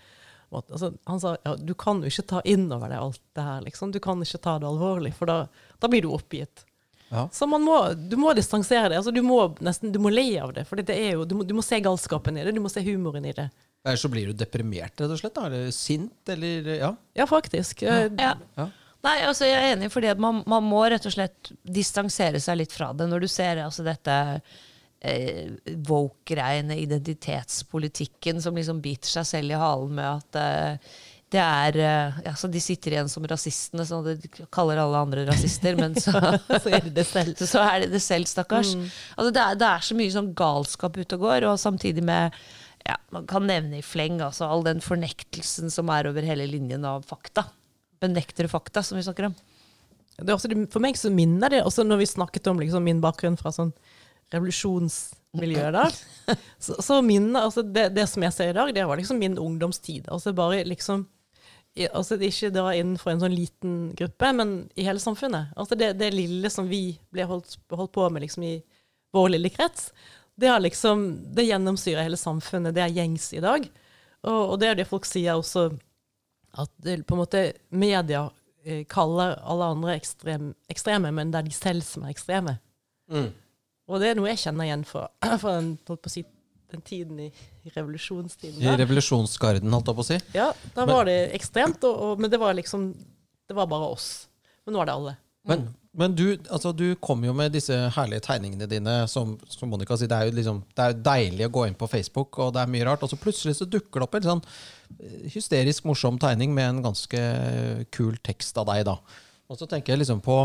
Altså, han sa ja, du kan jo ikke ta inn over deg alt det her, liksom. Du kan ikke ta det alvorlig, for da, da blir du oppgitt. Ja. Så man må, du må distansere deg. Altså, du må nesten du må le av det, for det er jo, du, må, du må se galskapen i det, du må se humoren i det. Eller så blir du deprimert, rett og slett. Da. Eller sint, eller Ja. Ja, faktisk. Ja. Ja. Ja. Nei, altså jeg er enig, fordi man, man må rett og slett distansere seg litt fra det. Når du ser altså dette eh, woke-greiene, identitetspolitikken, som liksom biter seg selv i halen med at eh, det er eh, ja, så De sitter igjen som rasistene, så de kaller alle andre rasister, men så, så er det så, så er det det selv, stakkars. Altså det, er, det er så mye sånn galskap ute og går, og samtidig med ja, Man kan nevne i fleng altså all den fornektelsen som er over hele linjen av fakta. Benektere fakta, som vi snakker om. Det er også, for meg så minner det også når vi snakket om liksom, min bakgrunn fra sånn revolusjonsmiljø der, så, så min, altså det, det som jeg ser i dag, det var liksom min ungdomstid. Altså bare liksom altså Ikke da innenfor en sånn liten gruppe, men i hele samfunnet. Altså det, det lille som vi ble holdt, holdt på med liksom i vår lille krets, det, har liksom, det gjennomsyrer hele samfunnet. Det er gjengs i dag. Og, og det er det folk sier også, at det, på en måte media eh, kaller alle andre ekstrem, ekstreme, men det er de selv som er ekstreme. Mm. Og det er noe jeg kjenner igjen fra, fra den, si, den tiden i, i revolusjonstiden. I revolusjonsgarden, holdt jeg på å si. Ja, da Men- var det ekstremt, og, og, men det var liksom Det var bare oss. Men nå er det alle. Men, men du, altså, du kom jo med disse herlige tegningene dine. Som, som Monica sier, det er, jo liksom, det er deilig å gå inn på Facebook, og det er mye rart. Og så plutselig så dukker det opp en sånn eh, hysterisk morsom tegning med en ganske kul tekst av deg, da. Og så tenker jeg liksom på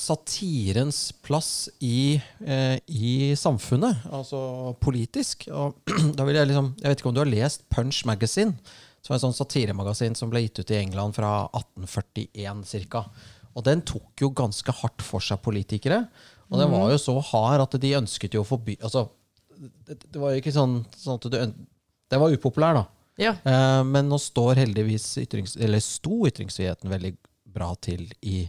satirens plass i, eh, i samfunnet, altså politisk. Og da vil jeg liksom Jeg vet ikke om du har lest Punch Magazine? som er et sånt satiremagasin som ble gitt ut i England fra 1841 ca. Og den tok jo ganske hardt for seg politikere. Og den var jo så hard at de ønsket jo å forby Altså, det, det var jo ikke sånn, sånn at du Den var upopulær, da. Ja. Eh, men nå står heldigvis ytrings, eller sto ytringsfriheten veldig bra til i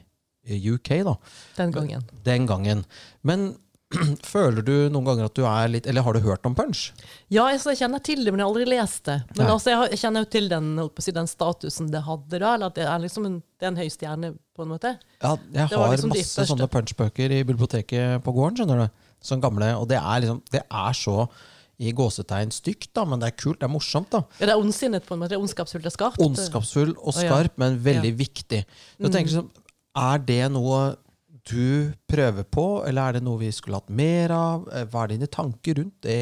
UK, da. Den gangen. Den gangen. Men føler du noen ganger at du er litt Eller har du hørt om punch? Ja, jeg, jeg kjenner til det, men jeg har aldri lest det. Men altså, jeg, kjenner jo til den, si, den statusen det hadde da, eller at det er liksom en, det er en høy stjerne, på en måte. Ja, jeg har liksom masse sånne punchbøker i biblioteket på gården. skjønner du? Sånn gamle, Og det er liksom, det er så i gåsetegn stygt, da, men det er kult, det er morsomt. da. Ja, det er ondsinnet, på en måte. Det er ondskapsfullt, er skarpt. Ondskapsfull og skarp, men veldig viktig. Du tenker sånn, Er det noe du prøver på, eller er det noe vi skulle hatt mer av? Eh, Hva er dine tanker rundt det?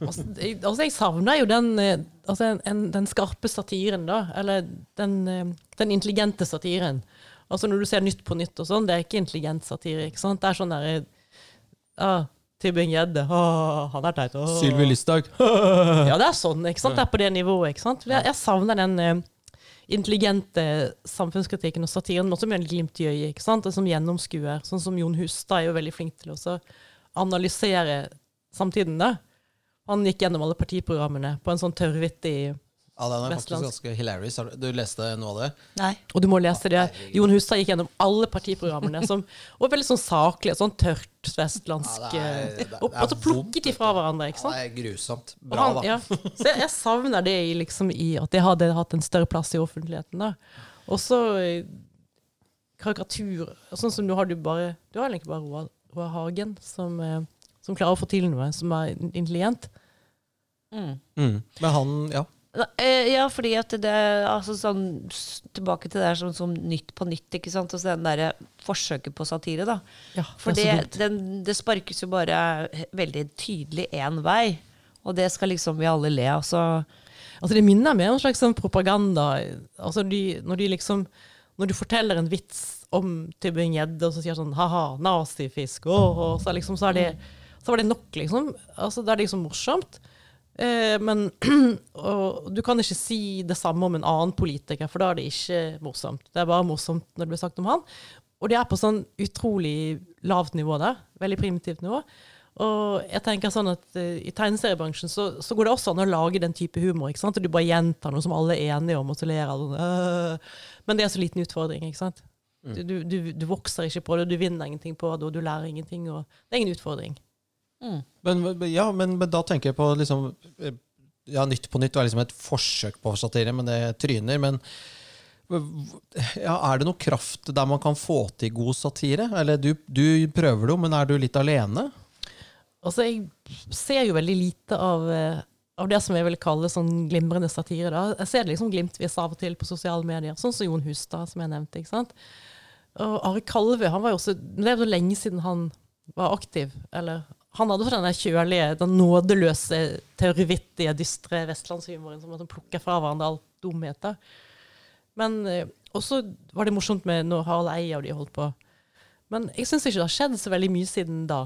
Altså, jeg, altså jeg savner jo den, eh, altså en, en, den skarpe satiren, da. Eller den, eh, den intelligente satiren. Altså Når du ser Nytt på nytt og sånn, det er ikke intelligent satire. ikke sant? Det er sånn derre ah, Tybring-Gjedde, ah, han er teit. ah. Sylvi Listhaug. Ja, det er sånn. ikke sant? Det er på det nivået. ikke sant? Jeg, jeg savner den eh, intelligente samfunnskritikken og satiren, også med en glimt i øyet, ikke sant? Og som gjennomskuer. Sånn som Jon Hustad er jo veldig flink til å analysere samtiden. da. Han gikk gjennom alle partiprogrammene på en sånn tørrvittig Ja, den er faktisk Vestlandsk. ganske hilarious. Har Du du leste noe av det? Nei. Og du må lese det. Jon Hustad gikk gjennom alle partiprogrammene. Som, og veldig sånn saklig, sånn tørt vestlandsk Ja, det er- eh, det er- Og det er og så plukket de fra hverandre. ikke sant? Ja, det er grusomt. Og Bra, han, da. ja. Så jeg, jeg savner det i, liksom, i at det hadde hatt en større plass i offentligheten. da. Og så eh, karikatur. Sånn som du har du bare Du har egentlig bare Roar, Roar Hagen som, eh, som klarer å få til noe som er intelligent. Mm. Mm. Men han, ja. Eh, Ja, fordi at det altså sånn, Tilbake til det der som, som Nytt på nytt. ikke sant? Altså den derre forsøket på satire. da. Ja, For det det, den, det sparkes jo bare veldig tydelig én vei. Og det skal liksom vi alle le av. Så Altså Det minner meg om en slags sånn propaganda. Altså de, når de liksom Når du forteller en vits om Tybring-Gjedde, og så sier sånn ha-ha, nazifisk, åh, og så, liksom, så, er det, så var det nok, liksom. Altså, det er liksom morsomt. Eh, men og du kan ikke si det samme om en annen politiker, for da er det ikke morsomt. Det er bare morsomt når det blir sagt om han. Og det er på sånn utrolig lavt nivå der. Veldig primitivt nivå. Og jeg tenker sånn at uh, I tegneseriebransjen så, så, går det også an å lage den type humor. ikke sant? Og du bare gjentar noe som alle er enige om, og så ler alle. Øh. Men det er så liten utfordring. ikke sant? Mm. Du, du, du, vokser ikke på det, du vinner ingenting på det, og du lærer ingenting. og Det er ingen utfordring. Men, ja, men, men, da tenker jeg på liksom ja, Nytt på nytt var liksom et forsøk på satire, men det tryner. men ja, Er det noe kraft der man kan få til god satire? Eller du, du prøver det jo, men er du litt alene? Altså, jeg ser jo veldig lite av, eh, av det som jeg vil kalle sånn glimrende satire. Da. Jeg ser det liksom glimtvis av og til på sosiale medier, sånn som Jon Hustad, som jeg nevnte. ikke sant? Og Are Kalve han var jo også, Det er jo lenge siden han var aktiv. eller han hadde også den kjølige, den nådeløse, terrorvittige, dystre vestlandshumoren som plukker fra hverandre alt dumheter. Men eh, også var det morsomt med når Harald Eia og de holdt på. Men jeg syns ikke det har skjedd så veldig mye siden da.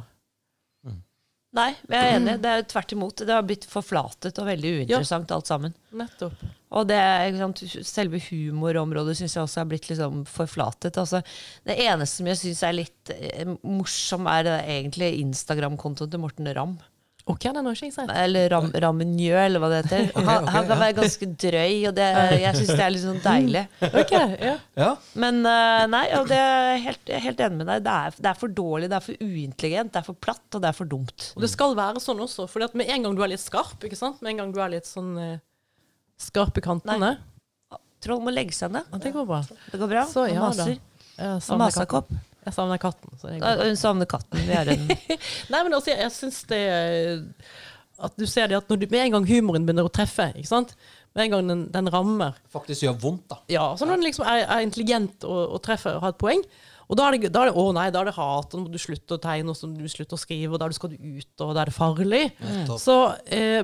Nei, jeg er enig. Det er tvert imot. Det har blitt forflatet og veldig uinteressant ja. alt sammen. Nettopp. Og det, sant, selve humorområdet syns jeg også er blitt liksom forflatet. Altså, det eneste som jeg syns er litt eh, morsom, er egentlig Instagram-kontoen til Morten Ramm. Ok, den har ikke jeg sett. Eller ram, Ramenjø, eller hva det heter. Han, han, kan være ganske drøy, og det, jeg syns det er litt sånn deilig. Ok, ja. Ja. Men uh, nei, og det er helt, helt enig med deg. Det er, det er, for dårlig, det er for uintelligent, det er for platt, og det er for dumt. Og det skal være sånn også, for med en gang du er litt skarp, ikke sant? med en gang du er litt sånn uh, skarp i kantene Troll må legge seg ned. Det går bra. Det går bra. Så, ja, maser. Og masakopp. Jeg savner katten. Hun savner katten. Vi er en Nei, men altså, jeg, jeg syns det At du ser det at når du, med en gang humoren begynner å treffe, ikke sant? med en gang den, den rammer Faktisk gjør vondt, da. Ja, så når den liksom er, er intelligent og, og, treffer og har et poeng, og da er det, da er det, å nei, da er det hat, og nå må du slutte å tegne, og så må du slutte å skrive, og da skal du ut, og da er det farlig. Mm. Så eh,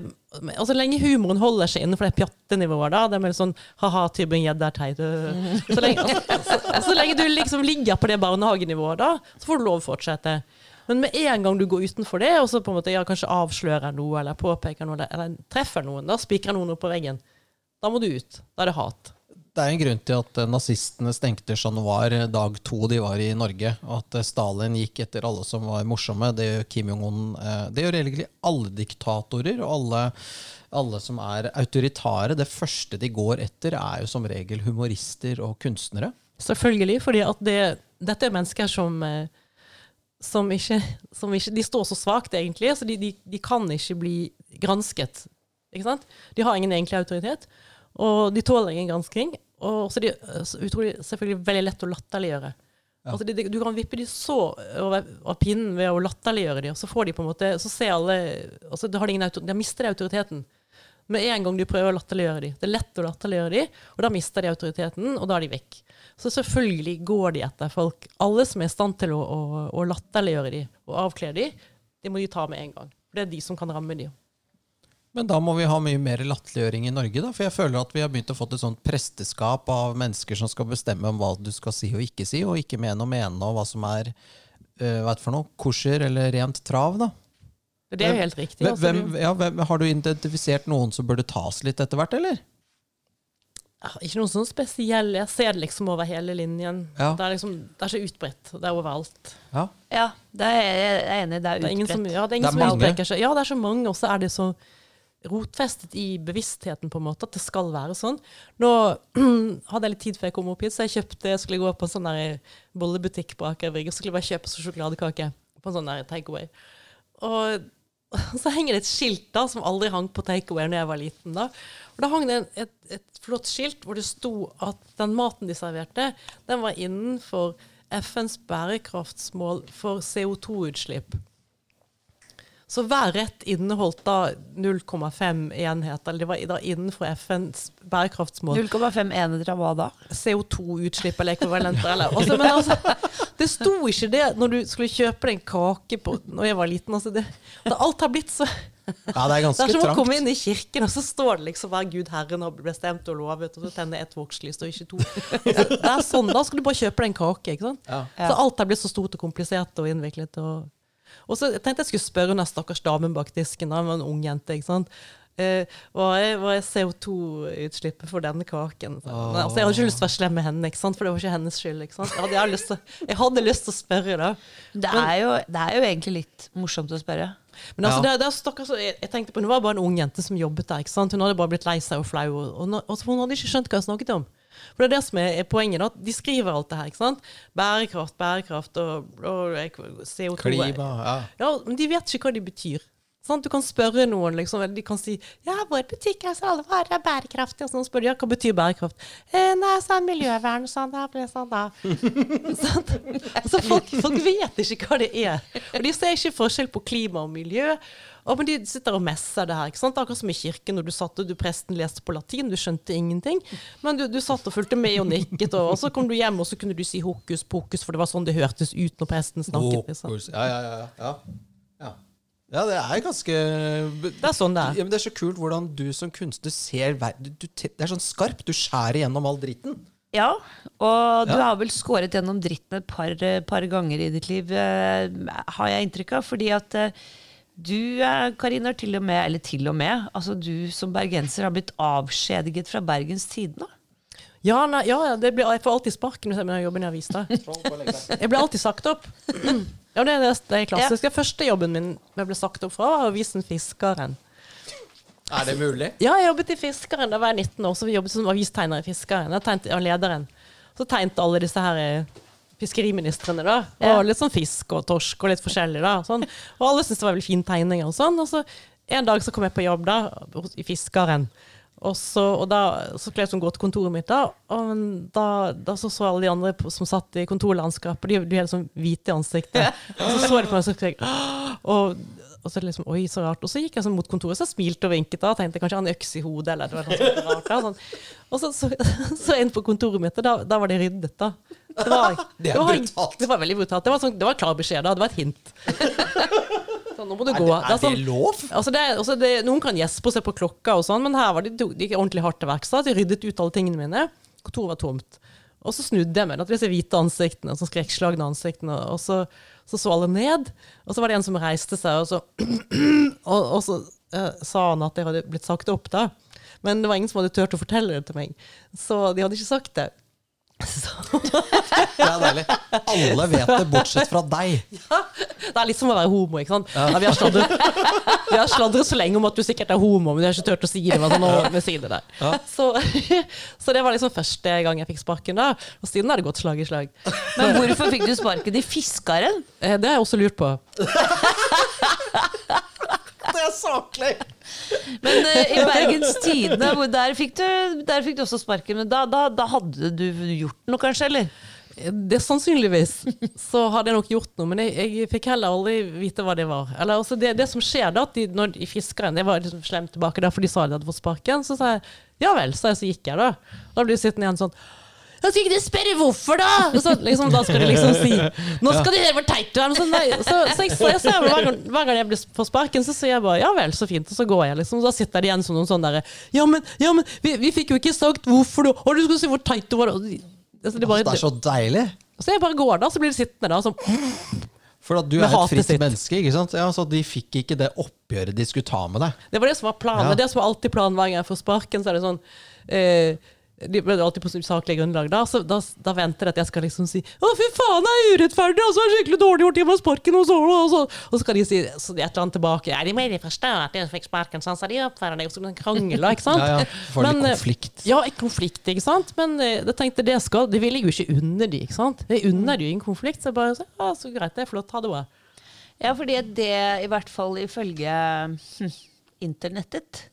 altså, lenge humoren holder seg innenfor det pjattenivået, da, det er mer sånn ha-ha, Tybring-Gjedde er teit så, lenge, altså, så lenge du liksom ligger på det barnehagenivået, da, så får du lov å fortsette. Men med en gang du går utenfor det, og så på en måte ja, kanskje avslører noe, eller påpeker noe, eller treffer noen, da spikrer noen opp på veggen, da må du ut. Da er det hat det er en grunn til at eh, nazistene stengte Chat Noir eh, dag to de var i Norge. Og at eh, Stalin gikk etter alle som var morsomme. Det gjør Kim Jong-un. Det gjør egentlig alle diktatorer og alle, alle, som er autoritære. Det første de går etter, er jo som regel humorister og kunstnere. Selvfølgelig, fordi det, dette er mennesker som som ikke, som ikke, De står så svakt, egentlig, så de, de, de kan ikke bli gransket. Ikke? De har ingen egentlig autoritet. Og de tåler ingen gransking. Og også de utrolig, selvfølgelig veldig lett å latterliggjøre. Ja. Altså de, de, du kan vippe de så over, av pinnen ved å latterliggjøre dem, og så får de på en måte Så ser alle altså de har ingen autor, De mister autoriteten med en gang du prøver å latterliggjøre dem. Det er lett å latterliggjøre dem, og da mister de autoriteten, og da er de vekk. Så selvfølgelig går de etter folk. Alle som er i stand til å, å, å latterliggjøre dem og avkle dem, det må de ta med en gang. For det er de som kan ramme dem. Men da må vi ha mye mer latterliggjøring i Norge, da. For jeg føler at vi har begynt å få et sånt presteskap av mennesker som skal bestemme om hva du skal si og ikke si, og ikke mene og mene, og hva som er uh, hva for noe, kosher eller rent trav, da. Det er jo helt riktig. Altså, hvem, ja, hvem, har du identifisert noen som burde tas litt etter hvert, eller? Ikke noen sånn spesiell. Jeg ser det liksom over hele linjen. Ja. Det, er liksom, det er så utbredt. Det er overalt. Ja, ja det er jeg enig i. Det er utbredt. Det er ingen som, ja, det er ingen det er som utpeker seg. Ja, det er så mange, og så er det så rotfestet i bevisstheten på en måte, at det skal være sånn. Nå hadde jeg litt tid før jeg kom opp hit, så jeg kjøpte, jeg skulle gå på en sånn der bollebutikk på Aker Brygge og skulle jeg bare kjøpe så sjokoladekake på en sånn takeaway. Og så henger det et skilt da, som aldri hang på takeaway da jeg var liten. da. Og Da hang det et, et flott skilt hvor det sto at den maten de serverte, den var innenfor FNs bærekraftsmål for CO2-utslipp. Så hver rett inneholdt da 0,5 enheter. Eller det var da innenfor FNs bærekraftsmål. 0,5 enheter av hva da? CO2-utslipp eller ekvivalenter. Eller. Altså, men altså, det sto ikke det når du skulle kjøpe deg en kake på Når jeg var liten. Altså det, alt har blitt så ja, Det er ganske trangt. Det er som å komme inn i kirken, og så står det liksom hver Gud Herren har bestemt og lovet, og så tenne ett vokslys og ikke to. Det er sånn, Da skal du bare kjøpe deg en kake. ikke sant? Ja. Så alt har blitt så stort og komplisert og innviklet. og Og så jeg tenkte jeg skulle spørre hun stakkars damen bak disken, hun var en ung jente, ikke sant. Eh, hva er, er CO2-utslippet for denne kaken? Oh. Åh. altså, jeg hadde ikke lyst til å være slem med henne, ikke sant? for det var ikke hennes skyld. Ikke sant? Jeg, hadde, jeg, hadde lyst til, jeg hadde lyst til å spørre, da. Det er, jo, det er jo egentlig litt morsomt å spørre. Men altså, Ja. det, det er stakkars, jeg, jeg tenkte på, Hun var bare en ung jente som jobbet der. ikke sant? Hun hadde bare blitt lei seg og flau. Og, og, og hun hadde ikke skjønt hva jeg snakket om. For det er det som er, poenget. da, De skriver alt det her. ikke sant? Bærekraft, bærekraft og, og CO2. Klima, ja. Ja, Men de vet ikke hva de betyr. Sant? Du kan spørre noen, liksom, de kan si ja, vår butikk er så alle varer er. Og så spør de ja, hva betyr bærekraft. Eh, nei, sånn miljøvern, sånn da, ble sånn da. sånn. Altså, folk, folk vet ikke hva det er. Og de ser ikke forskjell på klima og miljø. Og, men de sitter og messer det her. ikke sant? Akkurat som i kirken, når du satt og du presten leste på latin, du skjønte ingenting. Men du, du satt og fulgte med og nikket, og, og så kom du hjem, og så kunne du si hokus pokus, for det var sånn det hørtes ut når presten snakket. Hokus. Ja, ja, ja. ja. Ja, det er ganske Det er sånn det er. Ja, men det er så kult hvordan du som kunstner ser ver- du, du, Det er sånn skarp. Du skjærer gjennom all dritten. Ja, og du Ja. har vel skåret gjennom dritten et par, par ganger i ditt liv, eh, har jeg inntrykk av. Fordi at eh, du, Karin, Karina, har til og med, eller til og med, altså du som bergenser har blitt avskjediget fra Bergens Tidende. Ja, nei, ja ja, det blir, jeg får alltid sparken hvis jeg jobber i avis. Jeg blir alltid sagt opp. Ja, det, er det, det er klassisk. Den første jobben min jeg ble sagt opp fra, var avisen Fiskaren. Er det mulig? Ja, jeg jobbet i Fiskaren da var jeg 19 år, så vi jobbet som avistegner i Fiskaren. Jeg tegnte, ja, lederen. Så tegnet alle disse her eh, fiskeriministrene, da. Og litt sånn fisk og torsk og litt forskjellig, da. Sånn. Og alle syntes det var veldig fine tegninger og sånn. Og så en dag så kom jeg på jobb da, i Fiskaren. Og så, og da, så skulle jeg sånn gå til kontoret mitt, da, og da, da så, så alle de andre på, som satt i kontorlandskapet, de, de hadde sånn hvite i ansiktet. Og så så de på meg, så tenkte jeg og, og så liksom, oi, så rart. Og så gikk jeg sånn mot kontoret, så smilte og vinket da, tenkte kanskje han har en øks i hodet, eller det var noe rart. Da, sånn. Og så, så, så inn på kontoret mitt, og da, da var det ryddet, da. Det var, Det er var. Det var veldig brutalt. Det var, sånn, det var klar beskjed, da. Det var et hint. Så nå må du Er gå. det, er er sånn- det lov? Altså det, er- altså det, noen kan gjespe og se på klokka, og sånn, men her var de, de ordentlig hardt til verks. De ryddet ut alle tingene mine. Kontoret var tomt. Og så snudde jeg meg til disse hvite ansiktene, sånn skrekkslagne ansiktene, og så, så så alle ned. Og så var det en som reiste seg, og så, og, og så uh, sa han at jeg hadde blitt sagt opp. da. Men det var ingen som hadde turt å fortelle det til meg. Så de hadde ikke sagt det. Så, Det er deilig. Alle vet det, bortsett fra deg. det er litt som å være homo. ikke sant? Ja, vi, har sladret, vi har sladret så lenge om at du sikkert er homo, men vi har ikke turt å si det. Men sånn, nå, sier det der. Ja. Så, så det var liksom første gang jeg fikk sparken. da, Og siden har det gått slag i slag. Men hvorfor fikk du sparken i Fiskaren? Eh, Det har jeg også lurt på. Det er saklig! Men uh, i Bergens Tidende, der fikk, du, der fikk du også sparken. Men da, da, da hadde du gjort noe, kanskje? eller? Det Sannsynligvis så hadde jeg nok gjort noe, men jeg, jeg fikk heller aldri vite hva det var. Eller, altså, det, det som skjer da, at de, når de fiskeren Jeg var liksom slem tilbake der, for de sa de hadde fått sparken. Så sa jeg ja vel, så, jeg, så gikk jeg, da. Da blir du sittende igjen sånn jeg skal ikke de spørre hvorfor, da! Så, liksom, da skal de liksom si Nå skal de høre hvor teit du er. Så, nei, så, så jeg, så jeg hver, gang, hver gang jeg blir på sparken, så sier jeg bare ja vel, så fint, og så går jeg. liksom. Da sitter de igjen som noen sånne derre Ja, men, ja, men vi, vi fikk jo ikke sagt hvorfor, du Og du skulle si hvor teit du var. og Altså, bare, Det er så deilig. så jeg bare går da, så blir de sittende da. Sånn, For at du er et fritt sitt. menneske, ikke sant? Ja, så de fikk ikke det oppgjøret de skulle ta med deg. det var det som var planen. Ja. Det som var alltid planen hver gang jeg får sparken. Så er det sånn eh, De alltid på usaklig grunnlag. Da, så da, da venter de at jeg skal liksom si 'Å, fy faen, det er urettferdig! Altså, det er skikkelig dårlig gjort! Gi meg sparken!' Og så, og så, og så skal de si så de et eller annet tilbake. 'Ja, de må forstå at jeg fikk sparken, sånn, så de oppfører seg som en krangel', ikke sant? Ja, ja. Får litt Men, eh, konflikt. Ja, en konflikt, ikke sant? Men eh, jeg tenkte det skal Det vil jeg jo ikke unne de, ikke sant? Jeg unner de jo en konflikt, så jeg bare så, ja, så greit, det er flott, ha det bra. Ja, fordi det, i hvert fall ifølge hm, internettet,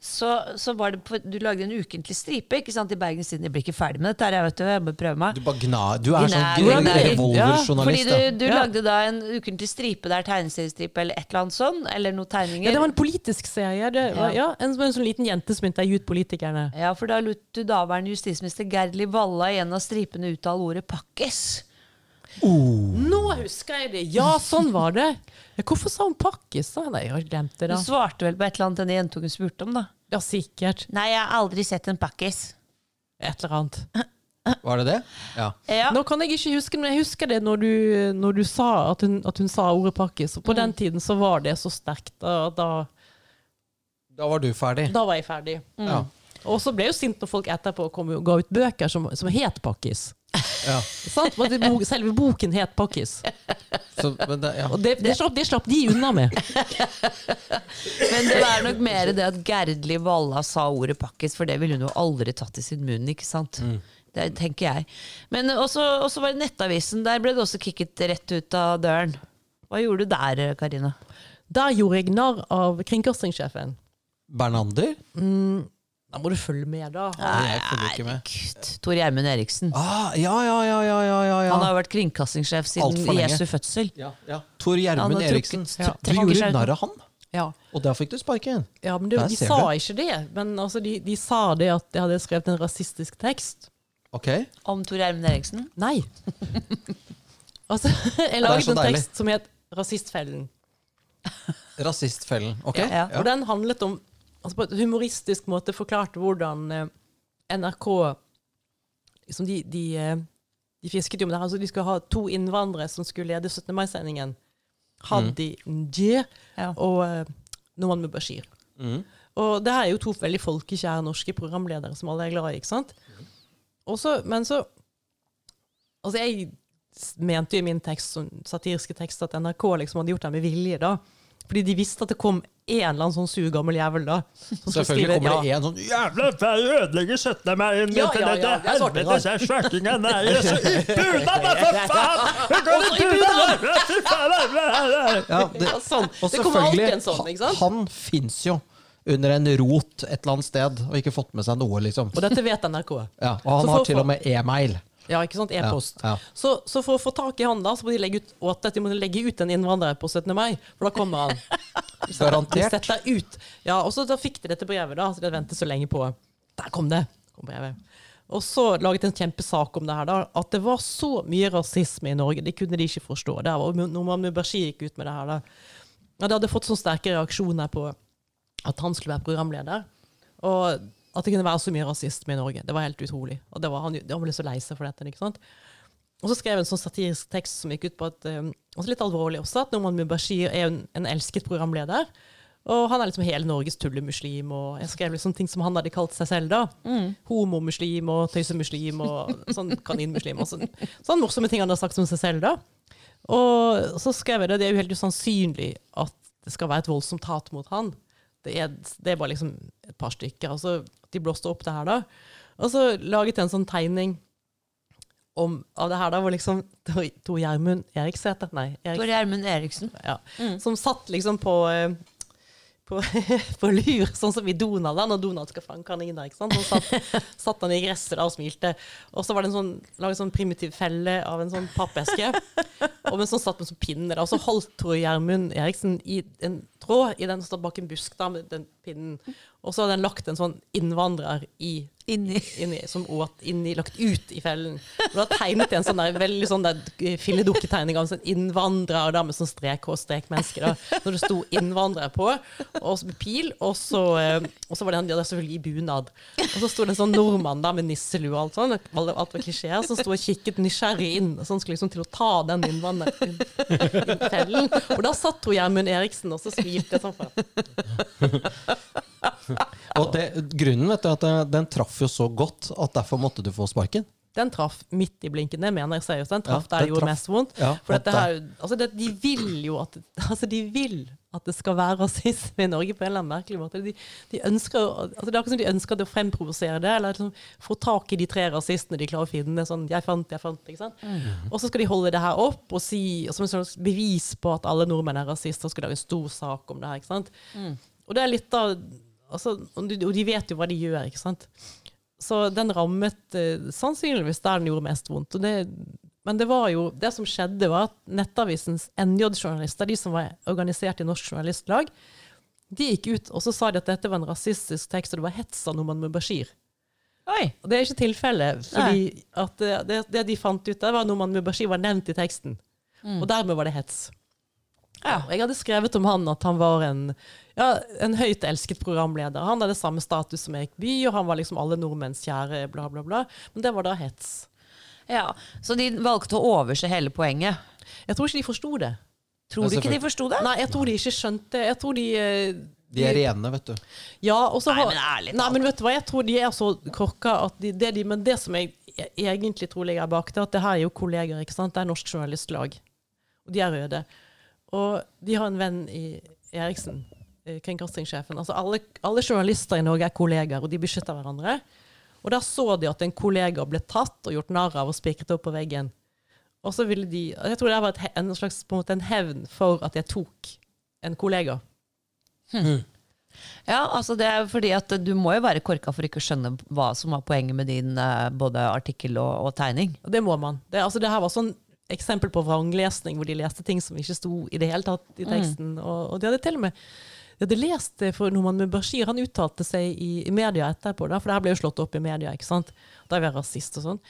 så, så var det på, Du lagde en ukentlig stripe ikke sant, i Bergens Tidende. Jeg blir ikke ferdig med dette, her, jeg vet du, jeg må prøve meg. Du bare gna... Du er sånn du er gnager. en Fordi revolverjournalist. du, Ja. du Ja. lagde da en ukentlig stripe der, tegneseriestripe eller et eller annet sånn, eller noen tegninger. Ja, det var en politisk serie. Det var, ja. en, en sånn liten jente som intervjuet politikerne. Ja, for da lot du daværende justisminister Gerli Valla i en av stripene uttale ordet 'pakkis'. Nå husker jeg det! Ja, sånn var det. Hvorfor sa hun pakkis? Nei, jeg har glemt det, Du svarte vel på et eller annet den jentungen spurte om, da? Ja, sikkert. Nei, jeg har aldri sett en pakkis. Et eller annet. Var det det? Ja. Ja. Nå kan jeg ikke huske, men jeg husker det når du, når du sa at hun, at hun sa ordet pakkis. Og på den tiden så var det så sterkt. Da, da, Da var du ferdig. da var jeg ferdig. Ja. Og så ble jeg jo sint når folk etterpå kom og ga ut bøker som, som het pakkis. Ja. Selve boken het pakkis. Så, det, ja. Og det, det, slapp, det slapp de unna med. Men det var nok mer det at Gerdli Valla sa ordet pakkis, for det ville hun jo aldri tatt i sin munn. ikke sant? Det tenker jeg. Men også, også var det Nettavisen. Der ble det også kicket rett ut av døren. Hva gjorde du der, Karina? Der gjorde jeg narr av kringkastingssjefen. Bernander? Da må du følge med, da. Jeg følger ikke med. Gud, Tor Gjermund Eriksen. Ah, ja, ja, ja, ja, ja, ja, ja. Han har jo vært kringkastingssjef siden. Jesu fødsel. ja, ja. Tor Gjermund Eriksen. Ja. Du gjorde narr av han, Ja. og der fikk du sparken. Ja, men det, De sa du. ikke det, men altså, de, de sa det at jeg hadde skrevet en rasistisk tekst. Ok. Om Tor Gjermund Eriksen. Nei. altså, jeg laget en tekst som het Rasistfellen. Rasistfellen. Ok. Ja. Og den handlet om altså På et humoristisk måte forklarte hvordan eh, NRK liksom de, de, eh, de fisket jo med det her. Altså, de skulle ha to innvandrere som skulle lede 17. mai-sendingen. Hadi Ndje Ja. og uh, Noman Mubashir. Mm. Og det her er jo to veldig folkekjære norske programledere som alle er glad i, ikke sant? Og så, men så Altså, jeg mente jo i min tekst, sånn satiriske tekst at NRK liksom hadde gjort det med vilje, da. Fordi de visste at det kom en eller annen sånn sur gammel jævel, da. som Selvfølgelig skrive- kommer det ja. en sånn Jævla fæl ødelegger 17. mai Ja, ja, ja, er Helvete, se svartingen! Jeg er så i bunad, for faen! Jeg går i faen! ja, det, Ja, sånn. Og selvfølgelig, en sånn, han fins jo under en rot et eller annet sted og ikke fått med seg noe, liksom. Og dette vet NRK. Ja, og han har til og med e-mail. Ja, ikke sant? E-post. Ja, ja. Så, så for å få tak i han, da, så må de legge ut at de må legge ut en innvandrer på 17. mai. For da kommer han. Garantert. ut. Ja, og så da fikk de dette brevet, da, så de hadde ventet så lenge på. Der kom det! Kom brevet. Og så laget en kjempesak om det her, da, at det var så mye rasisme i Norge. Det kunne de ikke forstå. Det var Noman Mubashir gikk ut med det her. da. Ja, de hadde fått så sterke reaksjoner på at han skulle være programleder. Og at det kunne være så mye rasisme i Norge. Det var helt utrolig. Og det var han, han ble så lei seg for dette. ikke sant? Og så skrev jeg en sånn satirisk tekst som gikk ut på at um, også litt alvorlig også, at Noman Mubashir er en, en elsket programleder. Og han er liksom hele Norges tullemuslim. Og jeg skrev liksom ting som han hadde kalt seg selv. da. Homomuslim og tøysemuslim og sånn kaninmuslim. og sånn, sånn morsomme ting han har sagt om seg selv. da. Og så skrev jeg det, det er jo helt usannsynlig at det skal være et voldsomt hat mot han. Det er, det er bare liksom et par stykker. Og så de blåste opp det her, da. Og så laget jeg en sånn tegning om, av det her, da, hvor liksom Tor Gjermund Eriksæter Nei, Erik, Tor Gjermund Eriksen. ja, som satt liksom på eh, på, på lur, sånn som i Donald, da, når Donald skal fange kaniner. ikke sant? Så satt, satt han i gresset da og smilte. Og så var det en sånn, laget en sånn primitiv felle av en sånn pappeske. Og men han satt med sånn pinne, da, og så holdt Tor Gjermund Eriksen i en i den som står bak en busk da, den pinnen. Og så hadde han lagt en sånn innvandrer i Inni. inni, som åt inni, lagt ut i fellen. Og da tegnet jeg en sånn der, veldig sånn der filledukketegning av en sånn innvandrer da, med sånn strek og strekmenneske. da, Når det sto 'innvandrer' på, og så med pil, og så, eh, og så var det han de hadde selvfølgelig i bunad. Og så sto det en sånn nordmann da med nisselue og alt sånn, alt var klisjeer, som sto og kikket nysgjerrig inn, så han skulle liksom til å ta den innvandreren inn i fellen. Og da satt hun Gjermund Eriksen og så smilte sånn for Og det, grunnen vet du, at den, den traff jo så godt at derfor måtte du få sparken. Den traff midt i blinken, det mener jeg seriøst. Den traff Ja, der den det gjorde mest vondt. Ja, For dette her, altså det, de vil jo at altså de vil at det skal være rasisme i Norge på en eller annen merkelig måte. De, de ønsker, altså det er akkurat som de ønsker å fremprovosere det, eller liksom få tak i de tre rasistene de klarer å finne. Sånn, jeg fant, jeg fant, ikke sant? Og så skal de holde det her opp og si, som et bevis på at alle nordmenn er rasister, og skal lage en stor sak om det her. ikke sant? Og det er litt av altså, og de, vet jo hva de gjør, ikke sant? Så den rammet eh, sannsynligvis der den gjorde mest vondt. Det, men det var jo, det som skjedde var at Nettavisens NJ-journalister, de som var organisert i Norsk Journalistlag, de gikk ut og så sa de at dette var en rasistisk tekst, og det var hets av Noman Mubashir. Oi. Det er ikke tilfellet, fordi at det, det, de fant ut der, var at Noman Mubashir var nevnt i teksten. Og dermed var det hets. Ja. Jeg hadde skrevet om han at han var en, ja, en høyt elsket programleder. Han hadde samme status som Erik Bye, og han var liksom alle nordmenns kjære, bla, bla, bla. Men det var da hets. Ja, Så de valgte å overse hele poenget. Jeg tror ikke de forsto det. Tror du ikke de forsto det? Nei, jeg tror de ikke skjønte Jeg tror de eh, De er rene, vet du. Ja, og så Nei, men ærlig Nei, men vet du hva, jeg tror de er så krokka at de, det de Men det som jeg e- egentlig tror ligger bak, det er at det her er jo kolleger, ikke sant. Det er Norsk Journalistlag. Og de er røde. Og de har en venn i Eriksen, eh, kringkastingssjefen. Altså alle, alle journalister i Norge er kollegaer, og de beskytter hverandre. Og der så de at en kollega ble tatt og gjort narr av og spikret opp på veggen. Og så ville de Jeg tror det var et, en slags på en måte en hevn for at jeg tok en kollega. Ja, altså det er fordi at Du må jo være korka for ikke å skjønne hva som var poenget med din eh, både artikkel og, og tegning. Det må man. Det, altså, det her var sånn eksempel på vranglesning, hvor de leste ting som ikke sto i det hele tatt i teksten. Og, og de hadde til og med de hadde lest det for Noman Mubashir. Han uttalte seg i, i media etterpå, da, for det her ble jo slått opp i media. ikke sant? Da er vi rasist og sånn.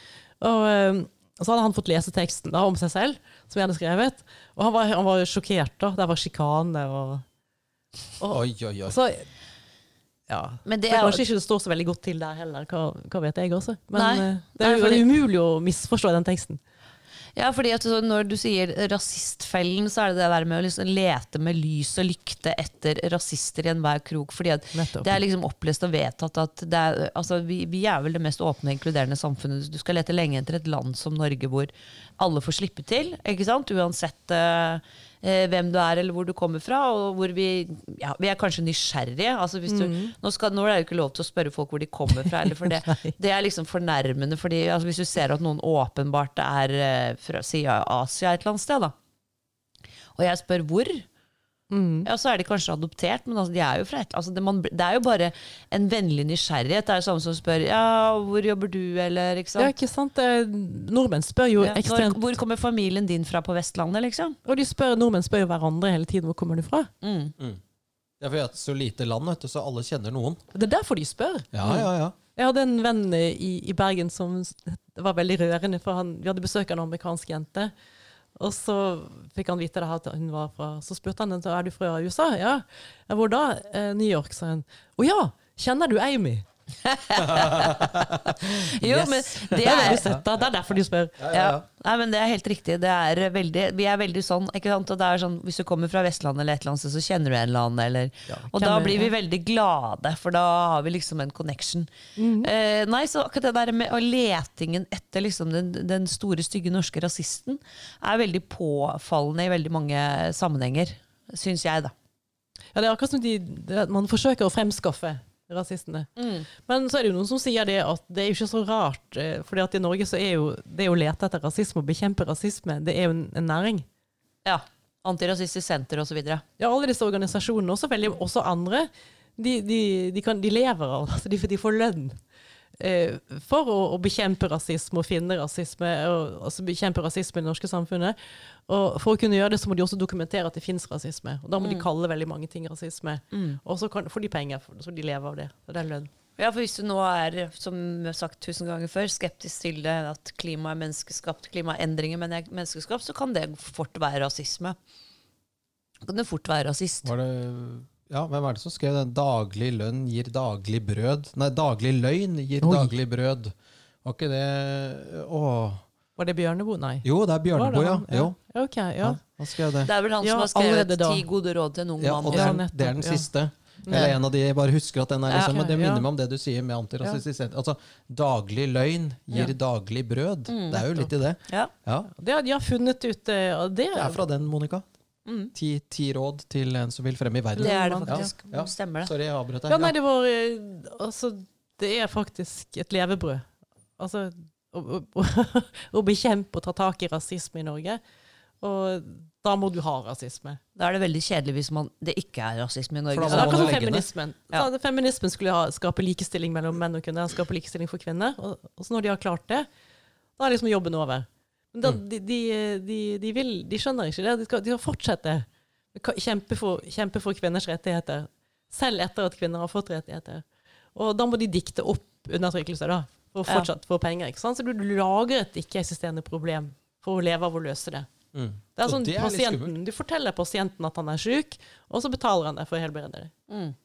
Og, eh, og så hadde han fått lese teksten da, om seg selv, som jeg hadde skrevet. Og han var, han var sjokkert. da. Det var sjikane og, og Oi, oi, oi. Så ja. Men det er kanskje ikke det står så veldig godt til der heller, hva, hva vet jeg også. Men Nei. eh, det Nei, er jo fordi- umulig å misforstå den teksten. Ja, fordi at når du sier rasistfellen, så er det det der med å liksom lete med lys og lykte etter rasister i enhver krok. fordi at Nettopp. det er liksom opplest og vedtatt at det er, altså vi, vi er vel det mest åpne og inkluderende samfunnet. Du skal lete lenge etter et land som Norge hvor alle får slippe til, ikke sant? uansett eh, hvem du er eller hvor du kommer fra. Og hvor vi, ja, vi er kanskje nysgjerrige. Altså hvis du, nå, skal, nå er det jo ikke lov til å spørre folk hvor de kommer fra, eller for det, det er liksom fornærmende. Fordi, altså, hvis du ser at noen åpenbart er eh, fra Asia et eller annet sted, da. Og jeg spør hvor, ja, så er de kanskje adoptert, men altså, de er jo fra et altså, det, man, det er jo bare en vennlig nysgjerrighet. Det er jo samme som spør ja, hvor jobber du, eller ikke Ja, ikke sant? Nordmenn spør jo Ja, når, ekstremt hvor kommer familien din fra på Vestlandet, liksom? Og de spør, nordmenn spør jo hverandre hele tiden hvor kommer du fra. Mm. Det er fordi at så lite land, vet du, så alle kjenner noen. Det er derfor de spør. Ja, ja, ja. Jeg hadde en venn i, i Bergen som det var veldig rørende, for han, vi hadde besøk av en amerikansk jente. Og så fikk han vite at hun var fra Så spurte han henne er du fra USA. Ja hvor da? Eh, New York, sa hun. Å ja! Kjenner du Amy? Jo, Yes. men det Det er Det er derfor de spør. ja, nei, men det er helt riktig. Det er veldig, vi er veldig sånn, ikke sant? Og det er sånn, Hvis du kommer fra Vestlandet, eller et eller annet sted, så kjenner du en eller annen. Eller, og da blir vi veldig glade, for da har vi liksom en connection. eh, nei, så akkurat det der med og letingen etter liksom den, den store, stygge norske rasisten er veldig påfallende i veldig mange sammenhenger, syns jeg, da. Ja, det er akkurat som de, man forsøker å fremskaffe rasistene. Men så er det jo noen som sier det at det er jo ikke så rart. eh, fordi at i Norge så er jo det å lete etter rasisme og bekjempe rasisme, det er jo en, en næring. Ja. Antirasistisk senter osv. Ja, alle disse organisasjonene, også, veldig, også andre, de, de, de, kan, de lever av altså det, de får lønn. Eh, for å, å bekjempe rasisme og finne rasisme, og, altså bekjempe rasisme i det norske samfunnet. Og for å kunne gjøre det, så må de også dokumentere at det fins rasisme. Og da må de kalle veldig mange ting rasisme. Og så kan, får de penger, for så de lever av det. Og det er lønn. Ja, for hvis du nå er, som jeg har sagt tusen ganger før, skeptisk til det, at klima er menneskeskapt, klimaendringer men er menneskeskapt, så kan det fort være rasisme. Kan det fort være rasist. Var det ja, hvem er det som skrev den? 'Daglig lønn gir daglig brød'? Nei, 'daglig løgn gir Oi. daglig brød'. Var ikke det Åh. Var det Bjørneboe? Nei. Jo, det er Bjørnebo, Bjørneboe, det ja. Jo. Ja, Ok, ja. Han skrev det. Det er vel han Ja, som har skrevet 'Ti gode råd til en ung Ja, mann'. og det Ja, er, nettopp, det er den ja. siste. Eller en av de, jeg bare husker at den er Ja, okay, men det minner ja. meg om det du sier med antirasistisk. Altså, daglig løgn gir Ja. daglig brød. Mm. det er jo litt i det. Ja. Ja, Det har de har funnet ut eh, og det, det er fra den, Monica. Mm. Ti, ti råd til en som vil fremme i verden. Det er det faktisk. ja. Stemmer det. Sorry, jeg avbrøt deg. Ja, nei, det var eh, Altså, det er faktisk et levebrød. Altså å, å, å bekjempe og ta tak i rasisme i Norge. Og da må du ha rasisme. Da er det veldig kjedelig hvis man, det ikke er rasisme i Norge. For da må man feminismen. Ja. Så feminismen skulle ha, skape likestilling mellom menn og kvinner, skape likestilling for kvinner. Og, og så når de har klart det, da er liksom jobben over. Men da, Mm. de, de, de, de, vil, de skjønner ikke det. De skal, de skal fortsette å kjempe for, kjempe for kvinners rettigheter, selv etter at kvinner har fått rettigheter. Og da må de dikte opp undertrykkelse da, for å fortsatt få penger. Ikke sant? Så du, lager et ikke-eksisterende problem for å leve av å løse det. Mm. Det er sånn, det er pasienten, du forteller pasienten at han er syk, og så betaler han deg for å helbrede deg.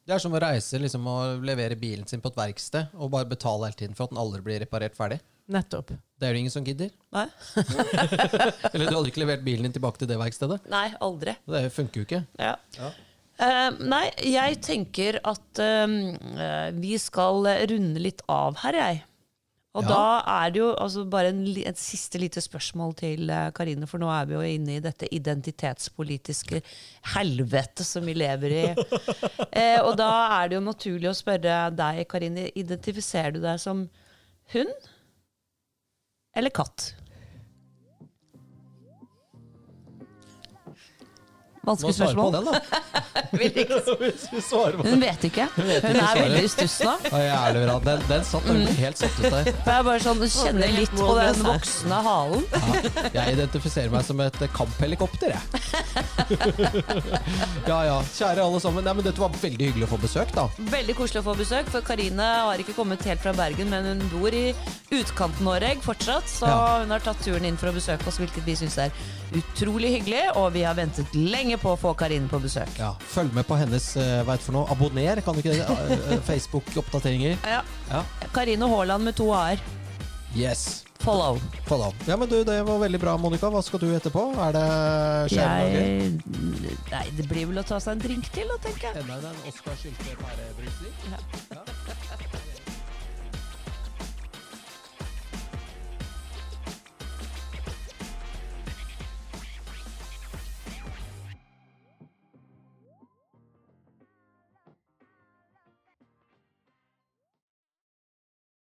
Det er som å reise liksom, og levere bilen sin på et verksted og bare betale hele tiden for at den aldri blir reparert ferdig. Nettopp. Det er det ingen som gidder. Nei? Eller du hadde ikke levert bilen din tilbake til det verkstedet. Nei, aldri. Det funker jo ikke. Ja. Ja. Uh, nei, jeg tenker at uh, vi skal runde litt av her, jeg. Og Ja. da er det jo altså bare en, et siste lite spørsmål til eh, Karine, for nå er vi jo inne i dette identitetspolitiske helvete som vi lever i. Eh, og da er det jo naturlig å spørre deg, Karine, identifiserer du deg som hund eller katt? Må Vanskelig svare på spørsmål. den, da. Ikke Hun vet ikke. Hun er veldig i stuss nå. Den, den satt Mm. helt satt ut der. Jeg bare sånn, kjenner litt på den voksne halen. Ja, jeg identifiserer meg som et kamphelikopter, jeg. Ja ja. Kjære alle sammen. Nei, men Dette var veldig hyggelig å få besøk, da. Veldig koselig å få besøk, for Karine har ikke kommet helt fra Bergen, men hun bor i utkanten-Norge fortsatt, så Ja. hun har tatt turen inn for å besøke oss, hvilket vi syns er utrolig hyggelig, og vi har ventet lenge på å få Karine på besøk. Ja, Følg med på hennes vet hva for noe? Abonner, kan du ikke det? Eh, eh, Facebook-oppdateringer. Ja. Ja. Karine Haaland med to a-er. Yes. Follow. Follow. Ja, men du, Det var veldig bra, Monica. Hva skal du etterpå? Er det? Jeg Nei, det blir vel å ta seg en drink til, da, tenker jeg. Enda en Oskar Sylte pærebrusning? Ja. Ja.